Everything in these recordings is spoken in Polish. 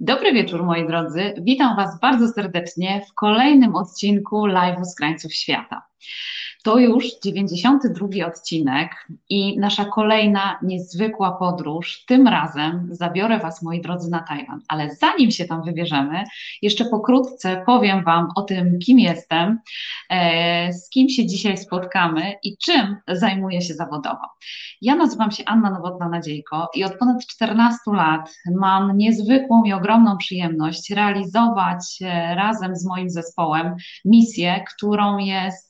Dobry wieczór moi drodzy. Witam Was bardzo serdecznie w kolejnym odcinku Live'u z krańców świata. To już 92 odcinek i nasza kolejna niezwykła podróż. Tym razem zabiorę Was, moi drodzy, na Tajwan. Ale zanim się tam wybierzemy, jeszcze pokrótce powiem Wam o tym, kim jestem, e, z kim się dzisiaj spotkamy i czym zajmuję się zawodowo. Ja nazywam się Anna Nowotna-Nadziejko i od ponad 14 lat mam niezwykłą i ogromną przyjemność realizować e, razem z moim zespołem misję, którą jest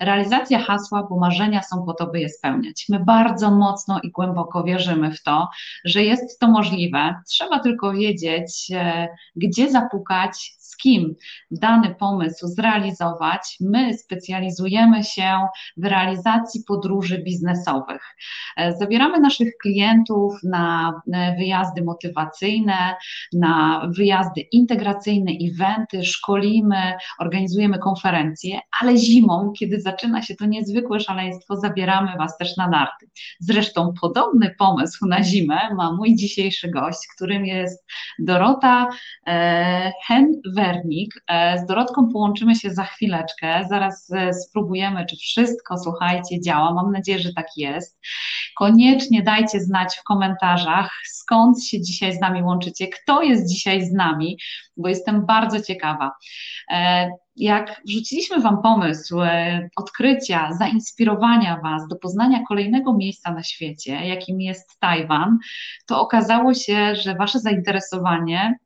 realizacja hasła, bo marzenia są po to, by je spełniać. My bardzo mocno i głęboko wierzymy w to, że jest to możliwe. Trzeba tylko wiedzieć, y, gdzie zapukać, z kim dany pomysł zrealizować. My specjalizujemy się w realizacji podróży biznesowych. E, zabieramy naszych klientów na e, wyjazdy motywacyjne, na wyjazdy integracyjne, eventy, szkolimy, organizujemy konferencje, ale zimą, kiedy zaczyna się to niezwykłe szaleństwo, zabieramy Was też na narty. Zresztą podobny pomysł na zimę ma mój dzisiejszy gość, którym jest Dorota e, E, z Dorotką połączymy się za chwileczkę, zaraz e, spróbujemy, czy wszystko, słuchajcie, działa. Mam nadzieję, że tak jest. Koniecznie dajcie znać w komentarzach, skąd się dzisiaj z nami łączycie, kto jest dzisiaj z nami, bo jestem bardzo ciekawa. E, jak wrzuciliśmy Wam pomysł odkrycia, zainspirowania Was do poznania kolejnego miejsca na świecie, jakim jest Tajwan, to okazało się, że Wasze zainteresowanie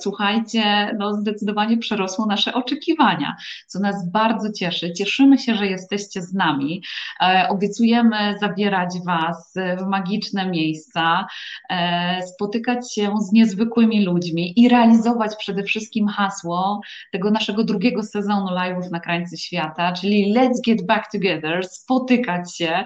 słuchajcie, no zdecydowanie przerosło nasze oczekiwania, co nas bardzo cieszy. Cieszymy się, że jesteście z nami. E, obiecujemy zabierać Was w magiczne miejsca, e, spotykać się z niezwykłymi ludźmi i realizować przede wszystkim hasło tego naszego drugiego sezonu live'ów na krańcu świata, czyli Let's Get Back Together, spotykać się.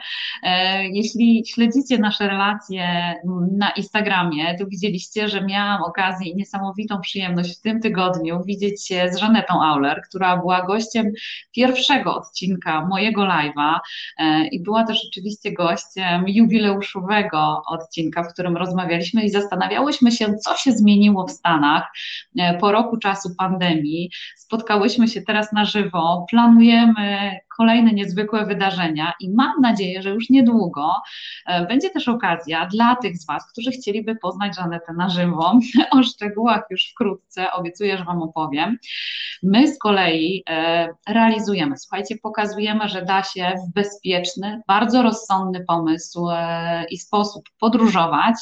Jeśli śledzicie nasze relacje na Instagramie, to widzieliście, że miałam okazję okazję i niesamowitą przyjemność w tym tygodniu widzieć się z Żanetą Auler, która była gościem pierwszego odcinka mojego live'a e, i była też oczywiście gościem jubileuszowego odcinka, w którym rozmawialiśmy i zastanawiałyśmy się, co się zmieniło w Stanach e, po roku czasu pandemii. Spotkałyśmy się teraz na żywo, planujemy kolejne niezwykłe wydarzenia i mam nadzieję, że już niedługo e, będzie też okazja dla tych z Was, którzy chcieliby poznać Żanetę na żywo. O szczegółach już wkrótce, obiecuję, że Wam opowiem. My z kolei e, realizujemy, słuchajcie, pokazujemy, że da się w bezpieczny, bardzo rozsądny pomysł e, i sposób podróżować.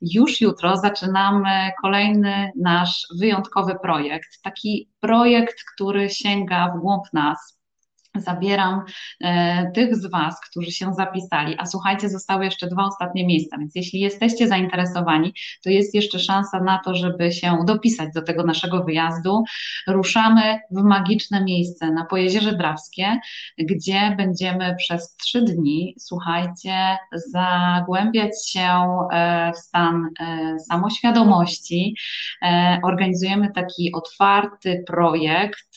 Już jutro zaczynamy kolejny nasz wyjątkowy projekt, taki projekt, który sięga w głąb nas zabieram e, tych z Was, którzy się zapisali, a słuchajcie, zostały jeszcze dwa ostatnie miejsca, więc jeśli jesteście zainteresowani, to jest jeszcze szansa na to, żeby się dopisać do tego naszego wyjazdu. Ruszamy w magiczne miejsce na Pojezierze Drawskie, gdzie będziemy przez trzy dni, słuchajcie, zagłębiać się e, w stan e, samoświadomości. E, organizujemy taki otwarty projekt,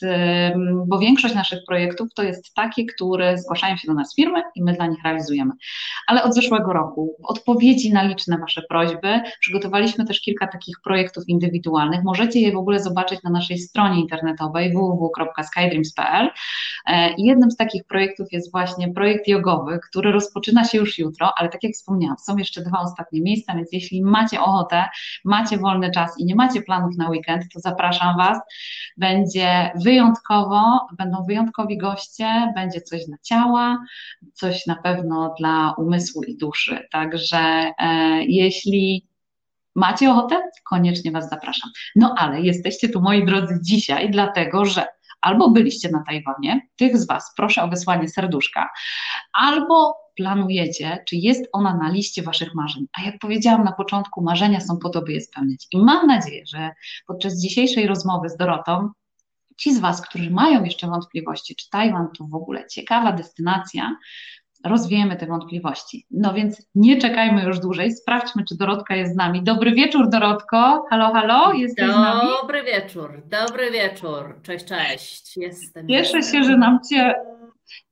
bo większość naszych projektów to jest takie, które zgłaszają się do nas firmy i my dla nich realizujemy. Ale od zeszłego roku, w odpowiedzi na liczne Wasze prośby, przygotowaliśmy też kilka takich projektów indywidualnych. Możecie je w ogóle zobaczyć na naszej stronie internetowej www.skydreams.pl. E, jednym z takich projektów jest właśnie projekt jogowy, który rozpoczyna się już jutro, ale tak jak wspomniałam, są jeszcze dwa ostatnie miejsca, więc jeśli macie ochotę, macie wolny czas i nie macie planów na weekend, to zapraszam Was. Będzie wyjątkowo, będą wyjątkowi goście, będzie coś dla ciała, coś na pewno dla umysłu i duszy. Także e, jeśli macie ochotę, koniecznie Was zapraszam. No ale jesteście tu, moi drodzy, dzisiaj, dlatego że albo byliście na Tajwanie, tych z Was proszę o wysłanie serduszka, albo planujecie, czy jest ona na liście Waszych marzeń. A jak powiedziałam na początku, marzenia są po to, by je spełniać. I mam nadzieję, że podczas dzisiejszej rozmowy z Dorotą ci z Was, którzy mają jeszcze wątpliwości, czy Tajwan to w ogóle ciekawa destynacja, rozwiejemy te wątpliwości. No więc nie czekajmy już dłużej, sprawdźmy, czy Dorotka jest z nami. Dobry wieczór, Dorotko. Halo, halo, jesteś dobry z nami? Dobry wieczór, dobry wieczór. Cześć, cześć. Jestem. Cieszę się, że nam Cię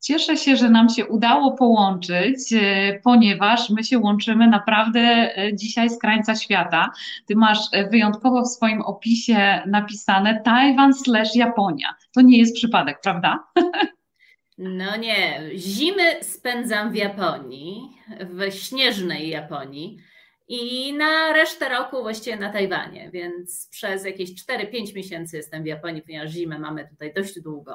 Cieszę się, że nam się udało połączyć, e, ponieważ my się łączymy naprawdę e, dzisiaj z krańca świata. Ty masz e, wyjątkowo w swoim opisie napisane Tajwan slash Japonia. To nie jest przypadek, prawda? No nie, zimy spędzam w Japonii, w śnieżnej Japonii i na resztę roku właściwie na Tajwanie, więc przez jakieś 4-5 miesięcy jestem w Japonii, ponieważ zimę mamy tutaj dość długą.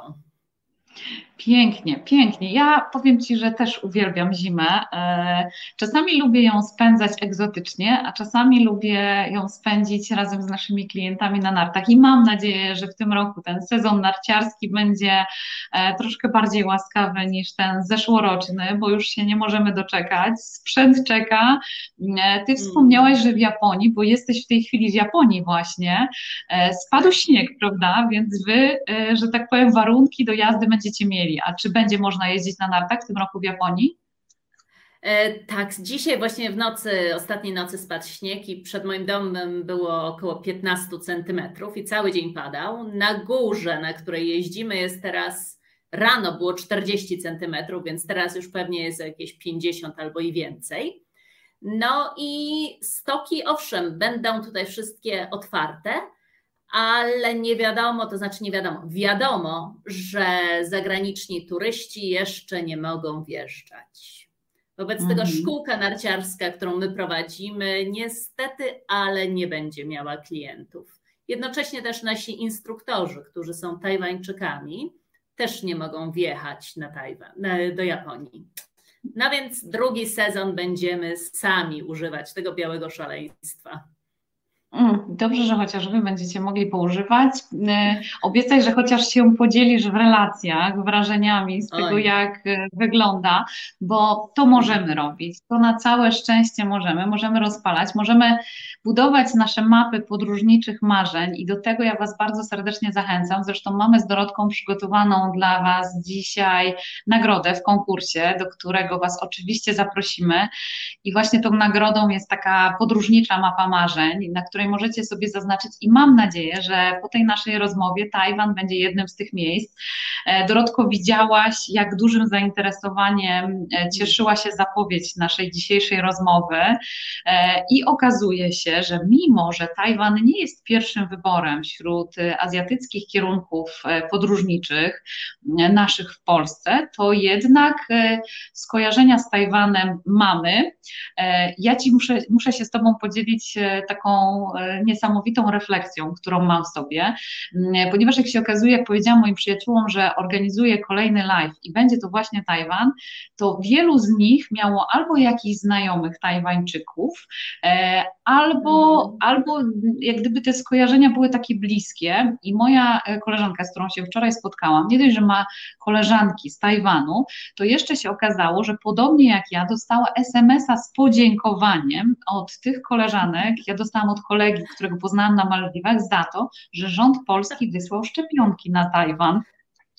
Pięknie, pięknie. Ja powiem Ci, że też uwielbiam zimę. E, czasami lubię ją spędzać egzotycznie, a czasami lubię ją spędzić razem z naszymi klientami na nartach. I mam nadzieję, że w tym roku ten sezon narciarski będzie e, troszkę bardziej łaskawy niż ten zeszłoroczny, bo już się nie możemy doczekać. Sprzęt czeka. E, ty mm. wspomniałaś, że w Japonii, bo jesteś w tej chwili w Japonii właśnie, spadł śnieg, prawda? Więc Wy, że tak powiem, warunki do jazdy będzie będziecie mieli. A czy będzie można jeździć na nartach w tym roku w Japonii? E, tak, dzisiaj właśnie w nocy, ostatniej nocy spadł śnieg i przed moim domem było około 15 centymetrów i cały dzień padał. Na górze, na której jeździmy jest teraz, rano było 40 centymetrów, więc teraz już pewnie jest jakieś 50 albo i więcej. No i stoki, owszem, będą tutaj wszystkie otwarte, ale nie wiadomo, to znaczy nie wiadomo, wiadomo, że zagraniczni turyści jeszcze nie mogą wjeżdżać. Wobec mhm. tego szkółka narciarska, którą my prowadzimy, niestety, ale nie będzie miała klientów. Jednocześnie też nasi instruktorzy, którzy są Tajwańczykami, też nie mogą wjechać na Tajwan, do Japonii. No więc drugi sezon będziemy sami używać tego białego szaleństwa. Mm, dobrze, że chociaż Wy będziecie mogli poużywać. E, obiecaj, że chociaż się podzielisz w relacjach wrażeniami z tego, Oj. jak e, wygląda, bo to możemy robić. To na całe szczęście możemy. Możemy rozpalać, możemy budować nasze mapy podróżniczych marzeń i do tego ja Was bardzo serdecznie zachęcam. Zresztą mamy z Dorotką przygotowaną dla Was dzisiaj nagrodę w konkursie, do którego Was oczywiście zaprosimy. I właśnie tą nagrodą jest taka podróżnicza mapa marzeń, na której której możecie sobie zaznaczyć i mam nadzieję, że po tej naszej rozmowie Tajwan będzie jednym z tych miejsc. E, Dorotko, widziałaś, jak dużym zainteresowaniem e, cieszyła się zapowiedź naszej dzisiejszej rozmowy e, i okazuje się, że mimo, że Tajwan nie jest pierwszym wyborem wśród azjatyckich kierunków podróżniczych naszych w Polsce, to jednak skojarzenia z Tajwanem mamy. Ja Ci muszę, muszę się z Tobą podzielić taką niesamowitą refleksją, którą mam w sobie, mm, ponieważ jak się okazuje, jak powiedziałam moim przyjaciółom, że organizuję kolejny live i będzie to właśnie Tajwan, to wielu z nich miało albo jakichś znajomych Tajwańczyków, e, albo, mm. albo jak gdyby te skojarzenia były takie bliskie i moja e, koleżanka, z którą się wczoraj spotkałam, nie dość, że ma koleżanki z Tajwanu, to jeszcze się okazało, że podobnie jak ja dostała SMS-a z podziękowaniem od tych koleżanek, ja dostałam od kolegi, którego poznałam na Maldiwach, za to, że rząd polski wysłał szczepionki na Tajwan.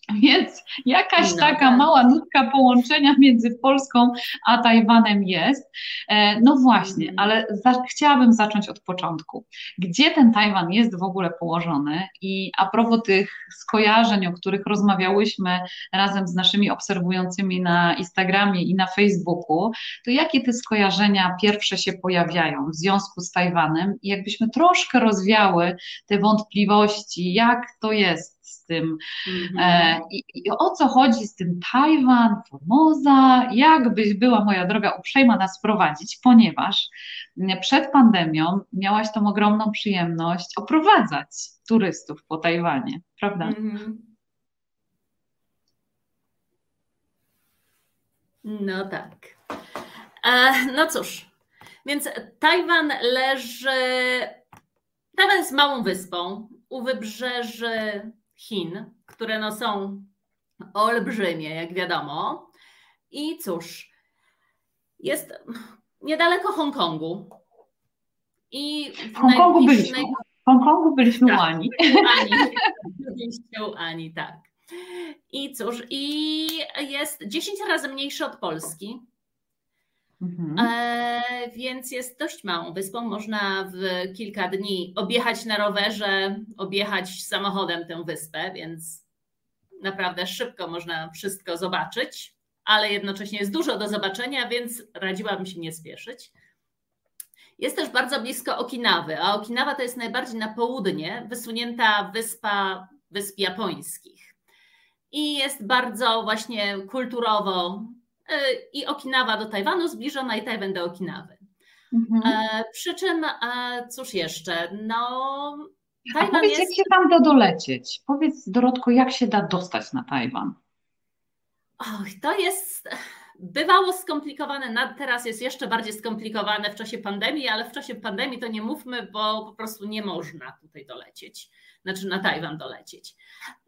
Więc jakaś taka tak. mała nutka połączenia między Polską a Tajwanem jest. E, no właśnie, mm. ale za, chciałabym zacząć od początku. Gdzie ten Tajwan jest w ogóle położony? I a propos tych skojarzeń, o których rozmawiałyśmy razem z naszymi obserwującymi na Instagramie i na Facebooku, to jakie te skojarzenia pierwsze się pojawiają w związku z Tajwanem? I jakbyśmy troszkę rozwiały te wątpliwości, jak to jest tym. Mm-hmm. I, i, o co chodzi z tym Tajwan, Formosa, jakbyś była moja droga uprzejma nas prowadzić, ponieważ przed pandemią miałaś tą ogromną przyjemność oprowadzać turystów po Tajwanie, prawda? Mm-hmm. No tak. E, no cóż, więc Tajwan leży. Tajwan jest małą wyspą u wybrzeży Chin, które no są olbrzymie, jak wiadomo. I cóż, jest niedaleko Hongkongu. I w Hongkongu byliśmy. W Hongkongu byliśmy tak, u Ani. Byliście u Ani, tak. I cóż, i jest 10 razy mniejszy od Polski. Mhm. E, więc jest dość małą wyspą. Można w kilka dni objechać na rowerze, objechać samochodem tę wyspę, więc naprawdę szybko można wszystko zobaczyć, ale jednocześnie jest dużo do zobaczenia, więc radziłabym się nie spieszyć. Jest też bardzo blisko Okinawy, a Okinawa to jest najbardziej na południe wysunięta wyspa Wysp Japońskich. I jest bardzo właśnie kulturowo i Okinawa do Tajwanu zbliżona i Tajwan do Okinawy. Mhm. E, przy czym, e, cóż jeszcze, no Tajwan A powiedz, jest... jak się tam da dolecieć? Powiedz Dorotko, jak się da dostać na Tajwan? Och, to jest bywało skomplikowane, teraz jest jeszcze bardziej skomplikowane w czasie pandemii, ale w czasie pandemii to nie mówmy, bo po prostu nie można tutaj dolecieć, znaczy na Tajwan dolecieć.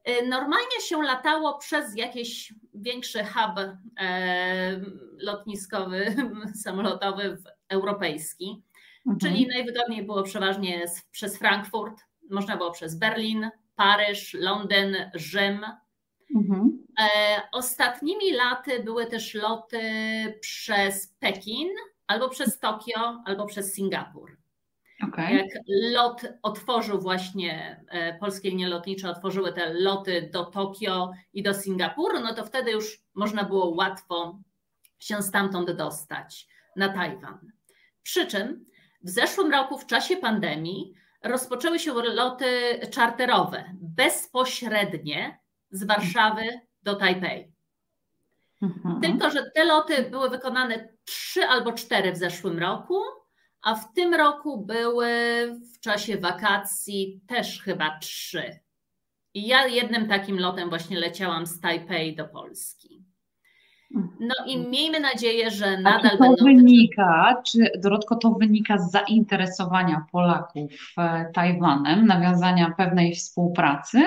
Y, normalnie się latało przez jakiś większy hub e, lotniskowy, samolotowy europejski, mhm. czyli najwygodniej było przeważnie przez Frankfurt, można było przez Berlin, Paryż, Londyn, Rzym, Mhm. E, ostatnimi laty były też loty przez Pekin, albo przez Tokio, albo przez Singapur. Okay. Jak lot otworzył właśnie, e, polskie linie lotnicze otworzyły te loty do Tokio i do Singapuru, no to wtedy już można było łatwo się stamtąd dostać na Tajwan. Przy czym w zeszłym roku, w czasie pandemii, rozpoczęły się loty czarterowe, bezpośrednie z Warszawy do Tajpej. Mhm. Tylko, że te loty były wykonane trzy albo cztery w zeszłym roku, a w tym roku były w czasie wakacji też chyba trzy. I ja jednym takim lotem właśnie leciałam z Tajpej do Polski. No i mhm. miejmy nadzieję, że nadal to będą. wynika, czy Dorotko, to wynika z zainteresowania Polaków e, Tajwanem, nawiązania pewnej współpracy,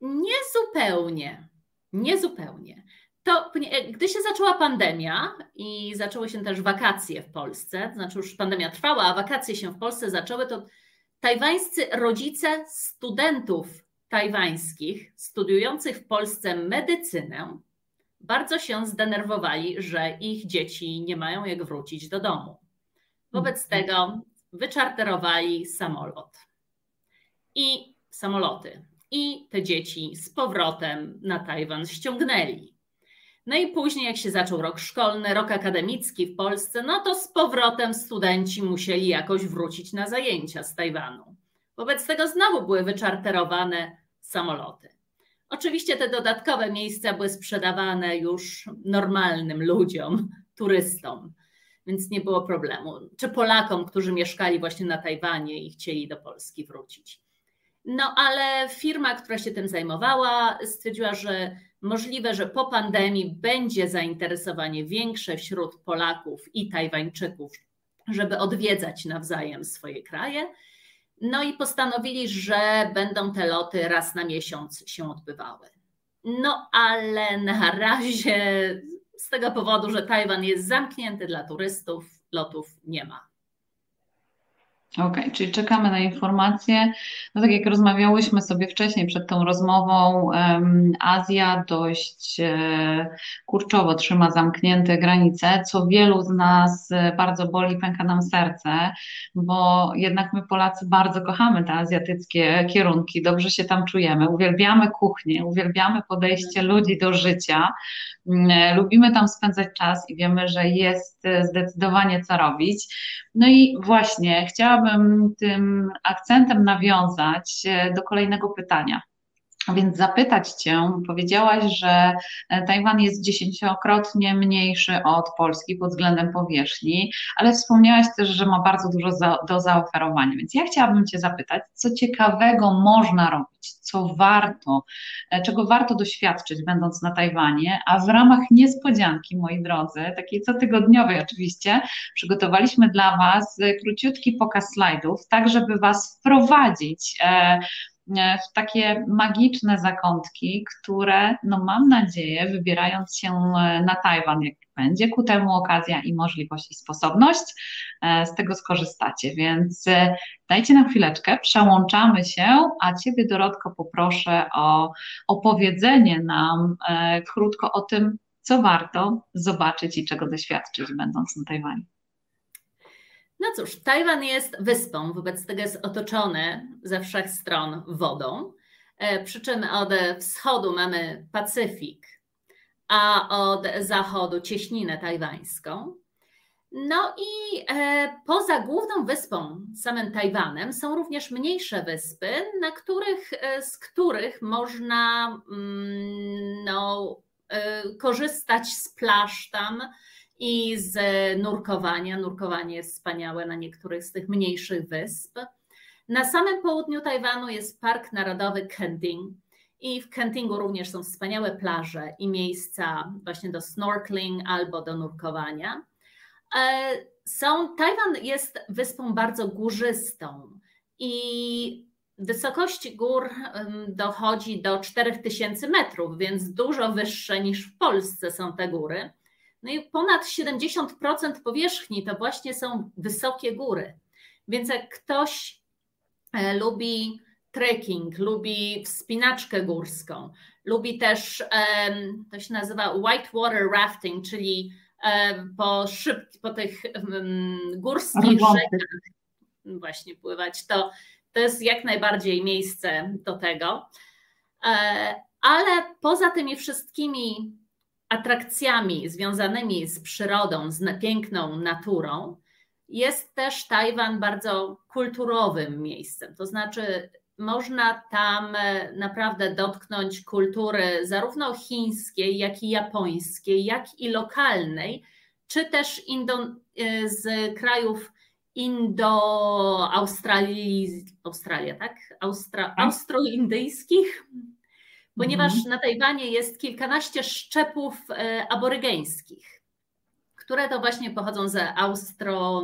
nie zupełnie. Nie zupełnie. To, gdy się zaczęła pandemia i zaczęły się też wakacje w Polsce, to znaczy już pandemia trwała, a wakacje się w Polsce zaczęły, to tajwańscy rodzice studentów tajwańskich studiujących w Polsce medycynę bardzo się zdenerwowali, że ich dzieci nie mają jak wrócić do domu. Wobec mhm. tego wyczarterowali samolot i samoloty i te dzieci z powrotem na Tajwan ściągnęli. No i później, jak się zaczął rok szkolny, rok akademicki w Polsce, no to z powrotem studenci musieli jakoś wrócić na zajęcia z Tajwanu. Wobec tego znowu były wyczarterowane samoloty. Oczywiście te dodatkowe miejsca były sprzedawane już normalnym ludziom, turystom, więc nie było problemu. Czy Polakom, którzy mieszkali właśnie na Tajwanie i chcieli do Polski wrócić. No ale firma, która się tym zajmowała, stwierdziła, że możliwe, że po pandemii będzie zainteresowanie większe wśród Polaków i Tajwańczyków, żeby odwiedzać nawzajem swoje kraje. No i postanowili, że będą te loty raz na miesiąc się odbywały. No ale na razie z tego powodu, że Tajwan jest zamknięty dla turystów, lotów nie ma. Okej, okay, czyli czekamy na informacje. No tak jak rozmawiałyśmy sobie wcześniej przed tą rozmową, Azja dość e, kurczowo trzyma zamknięte granice, co wielu z nas bardzo boli, pęka nam serce, bo jednak my Polacy bardzo kochamy te azjatyckie kierunki, dobrze się tam czujemy, uwielbiamy kuchnię, uwielbiamy podejście ludzi do życia, mm, lubimy tam spędzać czas i wiemy, że jest zdecydowanie co robić. No i właśnie chciałabym tym akcentem nawiązać e, do kolejnego pytania. Więc zapytać Cię, powiedziałaś, że e, Tajwan jest dziesięciokrotnie mniejszy od Polski pod względem powierzchni, ale wspomniałaś też, że ma bardzo dużo za, do zaoferowania. Więc ja chciałabym Cię zapytać, co ciekawego można robić, co warto, e, czego warto doświadczyć, będąc na Tajwanie, a w ramach niespodzianki, moi drodzy, takiej cotygodniowej oczywiście, przygotowaliśmy dla Was króciutki pokaz slajdów, tak żeby Was wprowadzić E, w takie magiczne zakątki, które, no mam nadzieję, wybierając się e, na Tajwan, jak będzie ku temu okazja i możliwość i sposobność, e, z tego skorzystacie. Więc dajcie nam chwileczkę, przełączamy się, a Ciebie, Dorotko, poproszę o opowiedzenie nam krótko o tym, co warto zobaczyć i czego doświadczyć, będąc na Tajwanie. No cóż, Tajwan jest wyspą, wobec tego jest otoczony ze wszech stron wodą. Przy czym od wschodu mamy Pacyfik, a od zachodu cieśninę tajwańską. No i e, poza główną wyspą, samym Tajwanem, są również mniejsze wyspy, na których, e, z których można mm, no, e, korzystać z plaż tam i z nurkowania. Nurkowanie jest wspaniałe na niektórych z tych mniejszych wysp. Na samym południu Tajwanu jest Park Narodowy Kenting. I w Kentingu również są wspaniałe plaże i miejsca właśnie do snorkeling albo do nurkowania. E, są, Tajwan jest wyspą bardzo górzystą i wysokość gór dochodzi do 4000 metrów, więc dużo wyższe niż w Polsce są te góry. No i ponad 70% powierzchni to właśnie są wysokie góry. Więc jak ktoś e, lubi trekking, lubi wspinaczkę górską, lubi też, to się nazywa whitewater rafting, czyli po szyb, po tych górskich rzekach właśnie pływać, to, to jest jak najbardziej miejsce do tego. E, ale poza tymi wszystkimi atrakcjami związanymi z przyrodą, z piękną naturą, jest też Tajwan bardzo kulturowym miejscem. To znaczy, można tam e, naprawdę dotknąć kultury zarówno chińskiej, jak i japońskiej, jak i lokalnej, czy też e, z krajów Indo-Australii, Australia, tak? Austra, austroindyjskich, ponieważ mhm. na Tajwanie jest kilkanaście szczepów e, aborygeńskich które to właśnie pochodzą z Austro,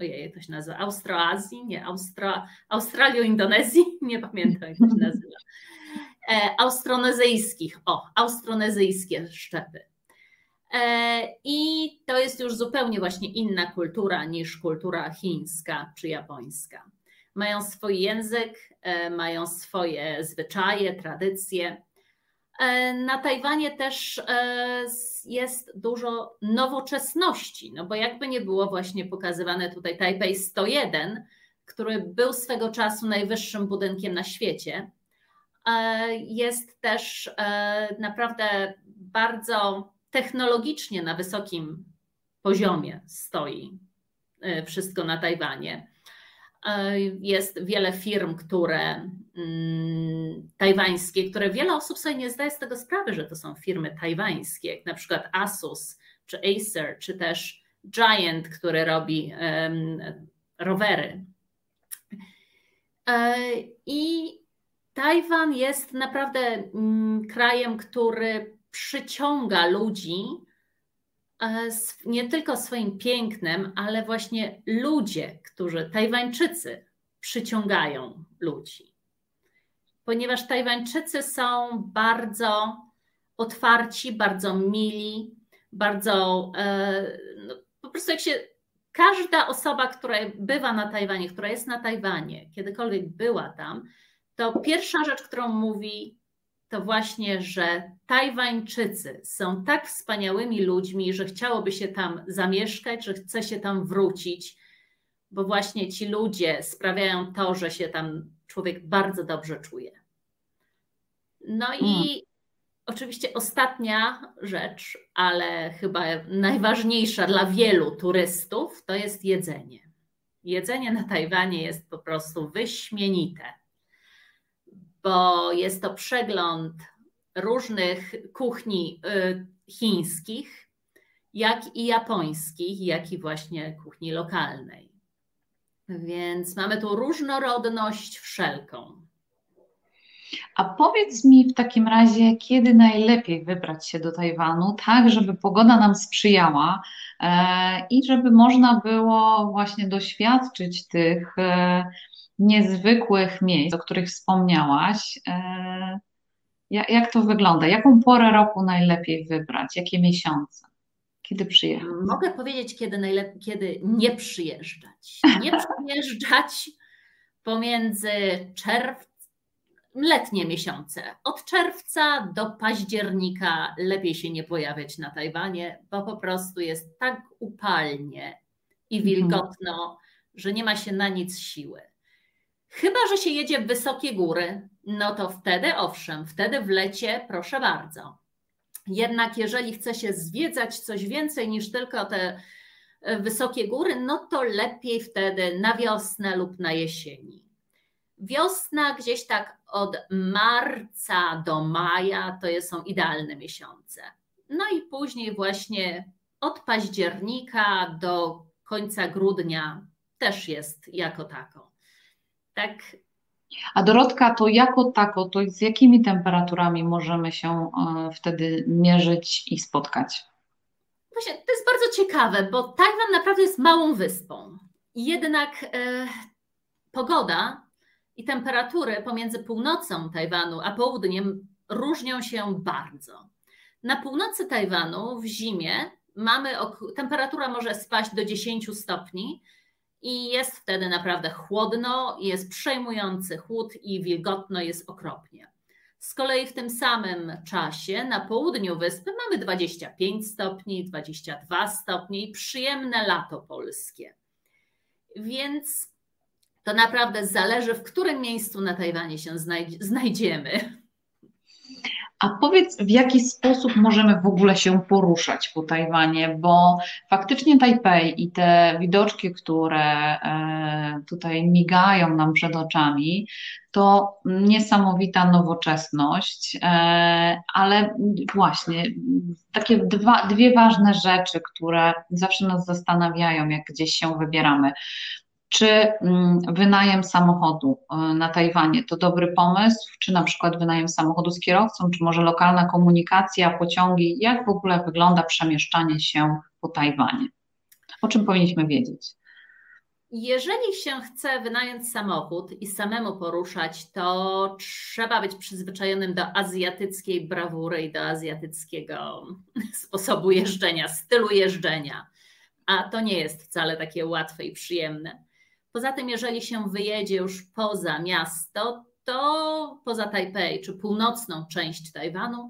ojej, to się nazywa Austroazji, nie, Austro, Australio-Indonezji, nie pamiętam jak to się nazywa, e, austronezyjskich, o, austronezyjskie szczepy. E, I to jest już zupełnie właśnie inna kultura niż kultura chińska czy japońska. Mają swój język, e, mają swoje zwyczaje, tradycje. E, na Tajwanie też e, jest dużo nowoczesności, no bo jakby nie było właśnie pokazywane tutaj Taipei 101, który był swego czasu najwyższym budynkiem na świecie, jest też naprawdę bardzo technologicznie na wysokim poziomie stoi wszystko na Tajwanie. Jest wiele firm, które mm, tajwańskie, które wiele osób sobie nie zdaje z tego sprawy, że to są firmy tajwańskie, jak na przykład Asus, czy Acer, czy też Giant, który robi rowery. E, I Tajwan jest naprawdę mm, krajem, który przyciąga ludzi nie tylko swoim pięknem, ale właśnie ludzie, którzy, Tajwańczycy, przyciągają ludzi. Ponieważ Tajwańczycy są bardzo otwarci, bardzo mili, bardzo e, no, po prostu jak się każda osoba, która bywa na Tajwanie, która jest na Tajwanie, kiedykolwiek była tam, to pierwsza rzecz, którą mówi, to właśnie, że Tajwańczycy są tak wspaniałymi ludźmi, że chciałoby się tam zamieszkać, że chce się tam wrócić, bo właśnie ci ludzie sprawiają to, że się tam człowiek bardzo dobrze czuje. No i hmm. oczywiście ostatnia rzecz, ale chyba najważniejsza dla wielu turystów, to jest jedzenie. Jedzenie na Tajwanie jest po prostu wyśmienite bo jest to przegląd różnych kuchni y, chińskich, jak i japońskich, jak i właśnie kuchni lokalnej. Więc mamy tu różnorodność wszelką. A powiedz mi w takim razie, kiedy najlepiej wybrać się do Tajwanu, tak żeby pogoda nam sprzyjała e, i żeby można było właśnie doświadczyć tych e, niezwykłych miejsc, o których wspomniałaś. E, jak to wygląda? Jaką porę roku najlepiej wybrać? Jakie miesiące? Kiedy przyjechać? Mogę powiedzieć, kiedy, najlepiej, kiedy nie przyjeżdżać. Nie przyjeżdżać pomiędzy czerwcem, letnie miesiące. Od czerwca do października lepiej się nie pojawiać na Tajwanie, bo po prostu jest tak upalnie i mhm. wilgotno, że nie ma się na nic siły. Chyba, że się jedzie w wysokie góry, no to wtedy owszem, wtedy w lecie proszę bardzo. Jednak jeżeli chce się zwiedzać coś więcej niż tylko te e, wysokie góry, no to lepiej wtedy na wiosnę lub na jesieni. Wiosna gdzieś tak od marca do maja to są idealne miesiące. No i później właśnie od października do końca grudnia też jest jako tako. Tak. A Dorotka, to jako tako, to z jakimi temperaturami możemy się e, wtedy mierzyć i spotkać? Właśnie, to jest bardzo ciekawe, bo Tajwan naprawdę jest małą wyspą. Jednak e, pogoda i temperatury pomiędzy północą Tajwanu a południem różnią się bardzo. Na północy Tajwanu w zimie mamy temperatura może spaść do 10 stopni i jest wtedy naprawdę chłodno, jest przejmujący chłód i wilgotno jest okropnie. Z kolei w tym samym czasie na południu wyspy mamy 25 stopni, 22 stopnie i przyjemne lato polskie. Więc to naprawdę zależy, w którym miejscu na Tajwanie się znajdziemy. A powiedz, w jaki sposób możemy w ogóle się poruszać po Tajwanie, bo faktycznie Tajpej i te widoczki, które e, tutaj migają nam przed oczami, to niesamowita nowoczesność, e, ale właśnie takie dwa, dwie ważne rzeczy, które zawsze nas zastanawiają, jak gdzieś się wybieramy czy mm, wynajem samochodu e, na Tajwanie to dobry pomysł, czy na przykład wynajem samochodu z kierowcą, czy może lokalna komunikacja, pociągi, jak w ogóle wygląda przemieszczanie się po Tajwanie? O czym powinniśmy wiedzieć? Jeżeli się chce wynająć samochód i samemu poruszać, to trzeba być przyzwyczajonym do azjatyckiej brawury i do azjatyckiego sposobu jeżdżenia, stylu jeżdżenia. A to nie jest wcale takie łatwe i przyjemne. Poza tym, jeżeli się wyjedzie już poza miasto, to poza Tajpej czy północną część Tajwanu,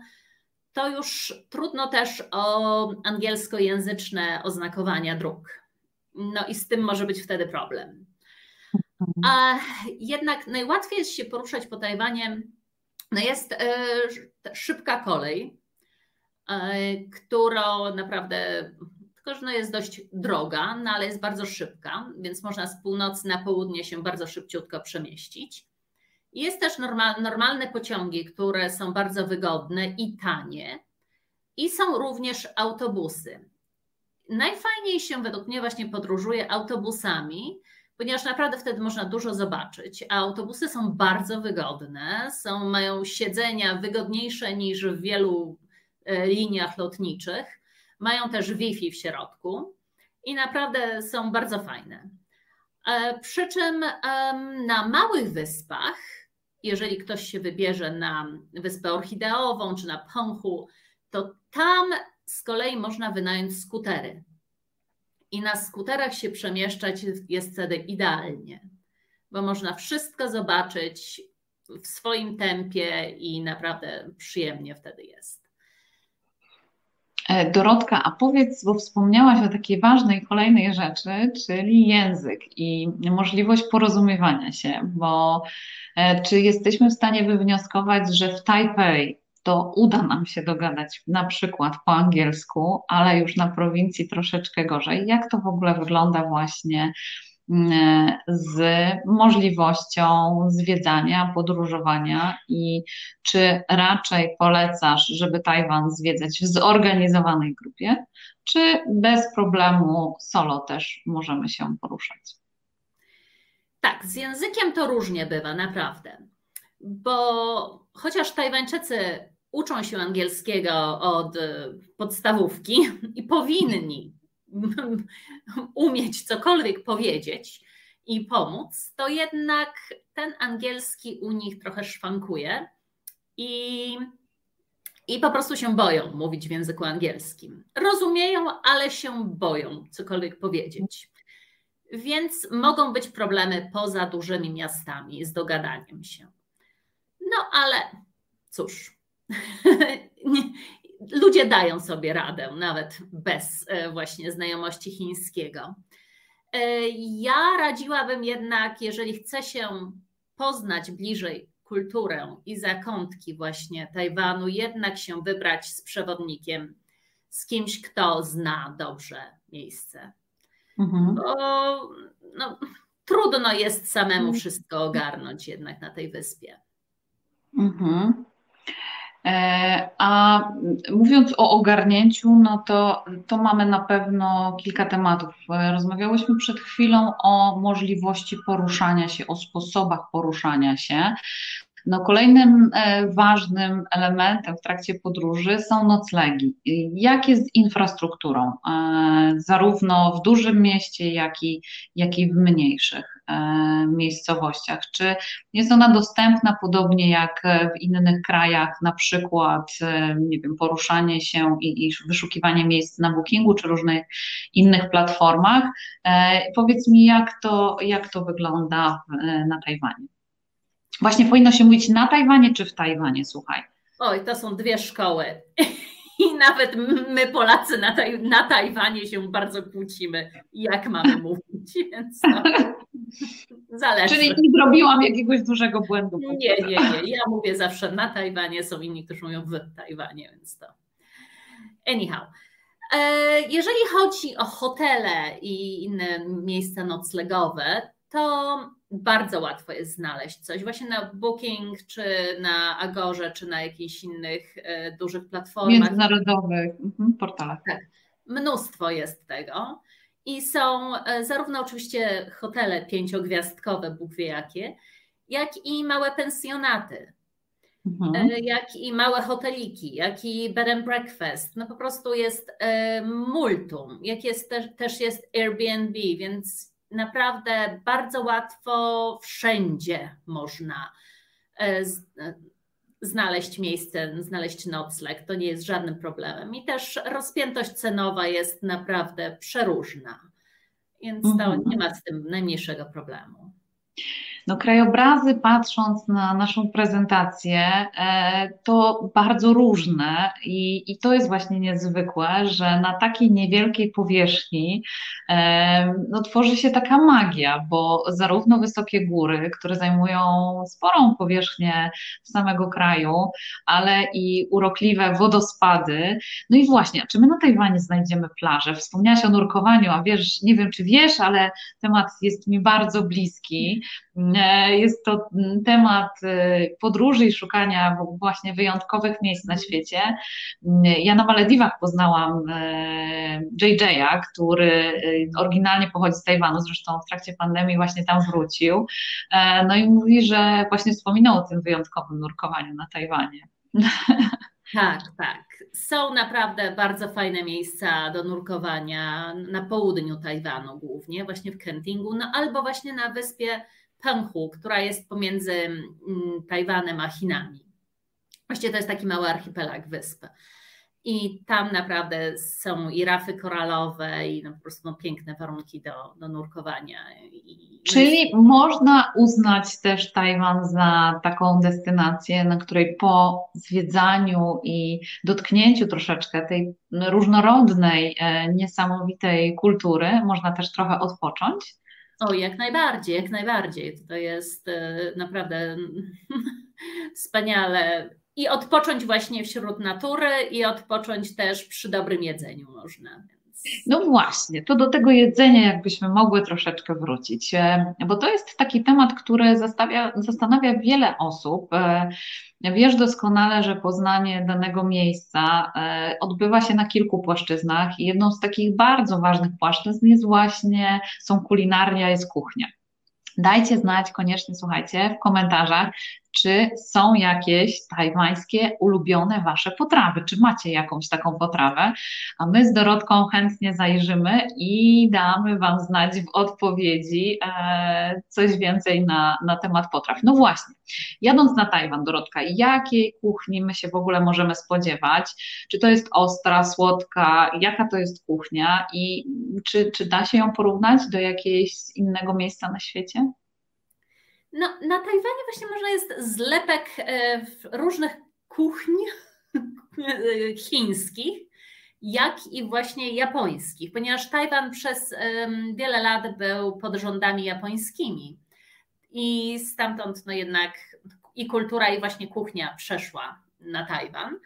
to już trudno też o angielskojęzyczne oznakowania dróg. No i z tym może być wtedy problem. A jednak najłatwiej jest się poruszać po Tajwanie. No jest e, szybka kolej, e, którą naprawdę tylko że no jest dość droga, no ale jest bardzo szybka, więc można z północy na południe się bardzo szybciutko przemieścić. Jest też normal, normalne pociągi, które są bardzo wygodne i tanie, i są również autobusy. Najfajniej się według mnie właśnie podróżuje autobusami, ponieważ naprawdę wtedy można dużo zobaczyć, a autobusy są bardzo wygodne, są, mają siedzenia wygodniejsze niż w wielu e, liniach lotniczych mają też Wi-Fi w środku i naprawdę są bardzo fajne. E, przy czym na małych wyspach, jeżeli ktoś się wybierze na wyspę orchideową czy na Penghu, to tam z kolei można wynająć skutery. I na skuterach się przemieszczać jest wtedy idealnie, bo można wszystko zobaczyć w swoim tempie i naprawdę przyjemnie wtedy jest. E, Dorotka, a powiedz, bo wspomniałaś o takiej ważnej kolejnej rzeczy, czyli język i możliwość porozumiewania się, bo e, czy jesteśmy w stanie wywnioskować, że w Tajpej to uda nam się dogadać na przykład po angielsku, ale już na prowincji troszeczkę gorzej. Jak to w ogóle wygląda właśnie z możliwością zwiedzania, podróżowania i czy raczej polecasz, żeby Tajwan zwiedzać w zorganizowanej grupie, czy bez problemu solo też możemy się poruszać? Tak, z językiem to różnie bywa, naprawdę. Bo chociaż Tajwańczycy uczą się angielskiego od podstawówki i powinni umieć cokolwiek powiedzieć i pomóc, to jednak ten angielski u nich trochę szwankuje i, i po prostu się boją mówić w języku angielskim. Rozumieją, ale się boją cokolwiek powiedzieć. Więc mogą być problemy poza dużymi miastami z dogadaniem się. No ale cóż, ludzie dają sobie radę, nawet bez e, właśnie znajomości chińskiego. E, ja radziłabym jednak, jeżeli chce się poznać bliżej kulturę i zakątki właśnie Tajwanu, jednak się wybrać z przewodnikiem, z kimś, kto zna dobrze miejsce. Mhm. Bo no, trudno jest samemu mhm. wszystko ogarnąć jednak na tej wyspie. Mhm. E, a mówiąc o ogarnięciu, no to, to mamy na pewno kilka tematów. E, rozmawiałyśmy przed chwilą o możliwości poruszania się, o sposobach poruszania się. No, kolejnym e, ważnym elementem w trakcie podróży są noclegi. Jak jest z infrastrukturą, e, zarówno w dużym mieście, jak i, jak i w mniejszych e, miejscowościach? Czy jest ona dostępna podobnie jak w innych krajach, na przykład nie wiem, poruszanie się i, i wyszukiwanie miejsc na Bookingu czy różnych innych platformach? Powiedz mi, jak to, jak to wygląda na Tajwanie? Właśnie powinno się mówić na Tajwanie czy w Tajwanie, słuchaj. Oj, to są dwie szkoły. I nawet my, Polacy na, taj, na Tajwanie się bardzo kłócimy, jak mamy mówić, więc to zależy. Czyli nie zrobiłam jakiegoś dużego błędu. Nie, nie, nie. Ja mówię zawsze na Tajwanie, są inni, którzy mówią w Tajwanie, więc to. Anyhow. E, jeżeli chodzi o hotele i inne miejsca noclegowe, to bardzo łatwo jest znaleźć coś właśnie na Booking, czy na Agorze, czy na jakichś innych e, dużych platformach. Międzynarodowych mhm, portalach. Tak, mnóstwo jest tego. I są e, zarówno oczywiście hotele pięciogwiazdkowe, Bóg wie jakie, jak i małe pensjonaty. Mhm. E, jak i małe hoteliki, jak i bed and breakfast. No po prostu jest multum. Jak jest też, też jest Airbnb, więc naprawdę bardzo łatwo wszędzie można e, e, znaleźć miejsce, znaleźć nocleg. To nie jest żadnym problemem. I też rozpiętość cenowa jest naprawdę przeróżna. Więc to mhm. nie ma z tym najmniejszego problemu. No, krajobrazy, patrząc na naszą prezentację, e, to bardzo różne i, i to jest właśnie niezwykłe, że na takiej niewielkiej powierzchni e, no, tworzy się taka magia, bo zarówno wysokie góry, które zajmują sporą powierzchnię samego kraju, ale i urokliwe wodospady. No i właśnie, czy my na Tajwanie znajdziemy plażę? Wspomniałaś o nurkowaniu, a wiesz, nie wiem czy wiesz, ale temat jest mi bardzo bliski. E, jest to temat e, podróży i szukania właśnie wyjątkowych miejsc na świecie. Ja na Malediwach poznałam e, JJ'a, który oryginalnie pochodzi z Tajwanu, zresztą w trakcie pandemii właśnie tam wrócił. No i mówi, że właśnie wspominał o tym wyjątkowym nurkowaniu na Tajwanie. Tak, tak. Są naprawdę bardzo fajne miejsca do nurkowania na południu Tajwanu głównie, właśnie w Kentingu, no albo właśnie na wyspie Penghu, która jest pomiędzy mm, Tajwanem a Chinami. Właściwie to jest taki mały archipelag wysp. I tam naprawdę są i rafy koralowe, i no po prostu no piękne warunki do, do nurkowania. I Czyli jest... można uznać też Tajwan za taką destynację, na której po zwiedzaniu i dotknięciu troszeczkę tej różnorodnej, e, niesamowitej kultury, można też trochę odpocząć? O, jak najbardziej, jak najbardziej. To jest e, naprawdę wspaniale. I odpocząć właśnie wśród natury, i odpocząć też przy dobrym jedzeniu można. No właśnie, to do tego jedzenia jakbyśmy mogły troszeczkę wrócić, e, bo to jest taki temat, który zastanawia, zastanawia wiele osób. E, wiesz doskonale, że poznanie danego miejsca e, odbywa się na kilku płaszczyznach i jedną z takich bardzo ważnych płaszczyzn jest właśnie, są kulinaria, jest kuchnia. Dajcie znać koniecznie, słuchajcie, w komentarzach, czy są jakieś tajwańskie ulubione Wasze potrawy, czy macie jakąś taką potrawę, a my z Dorotką chętnie zajrzymy i damy Wam znać w odpowiedzi e, coś więcej na, na temat potraw. No właśnie, jadąc na Tajwan, Dorotka, jakiej kuchni my się w ogóle możemy spodziewać? Czy to jest ostra, słodka, jaka to jest kuchnia i czy, czy da się ją porównać do jakiegoś innego miejsca na świecie? No, na Tajwanie właśnie można jest zlepek e, różnych kuchni chińskich, jak i właśnie japońskich, ponieważ Tajwan przez wiele lat był pod rządami japońskimi. i stamtąd no jednak i kultura i właśnie kuchnia przeszła na Tajwan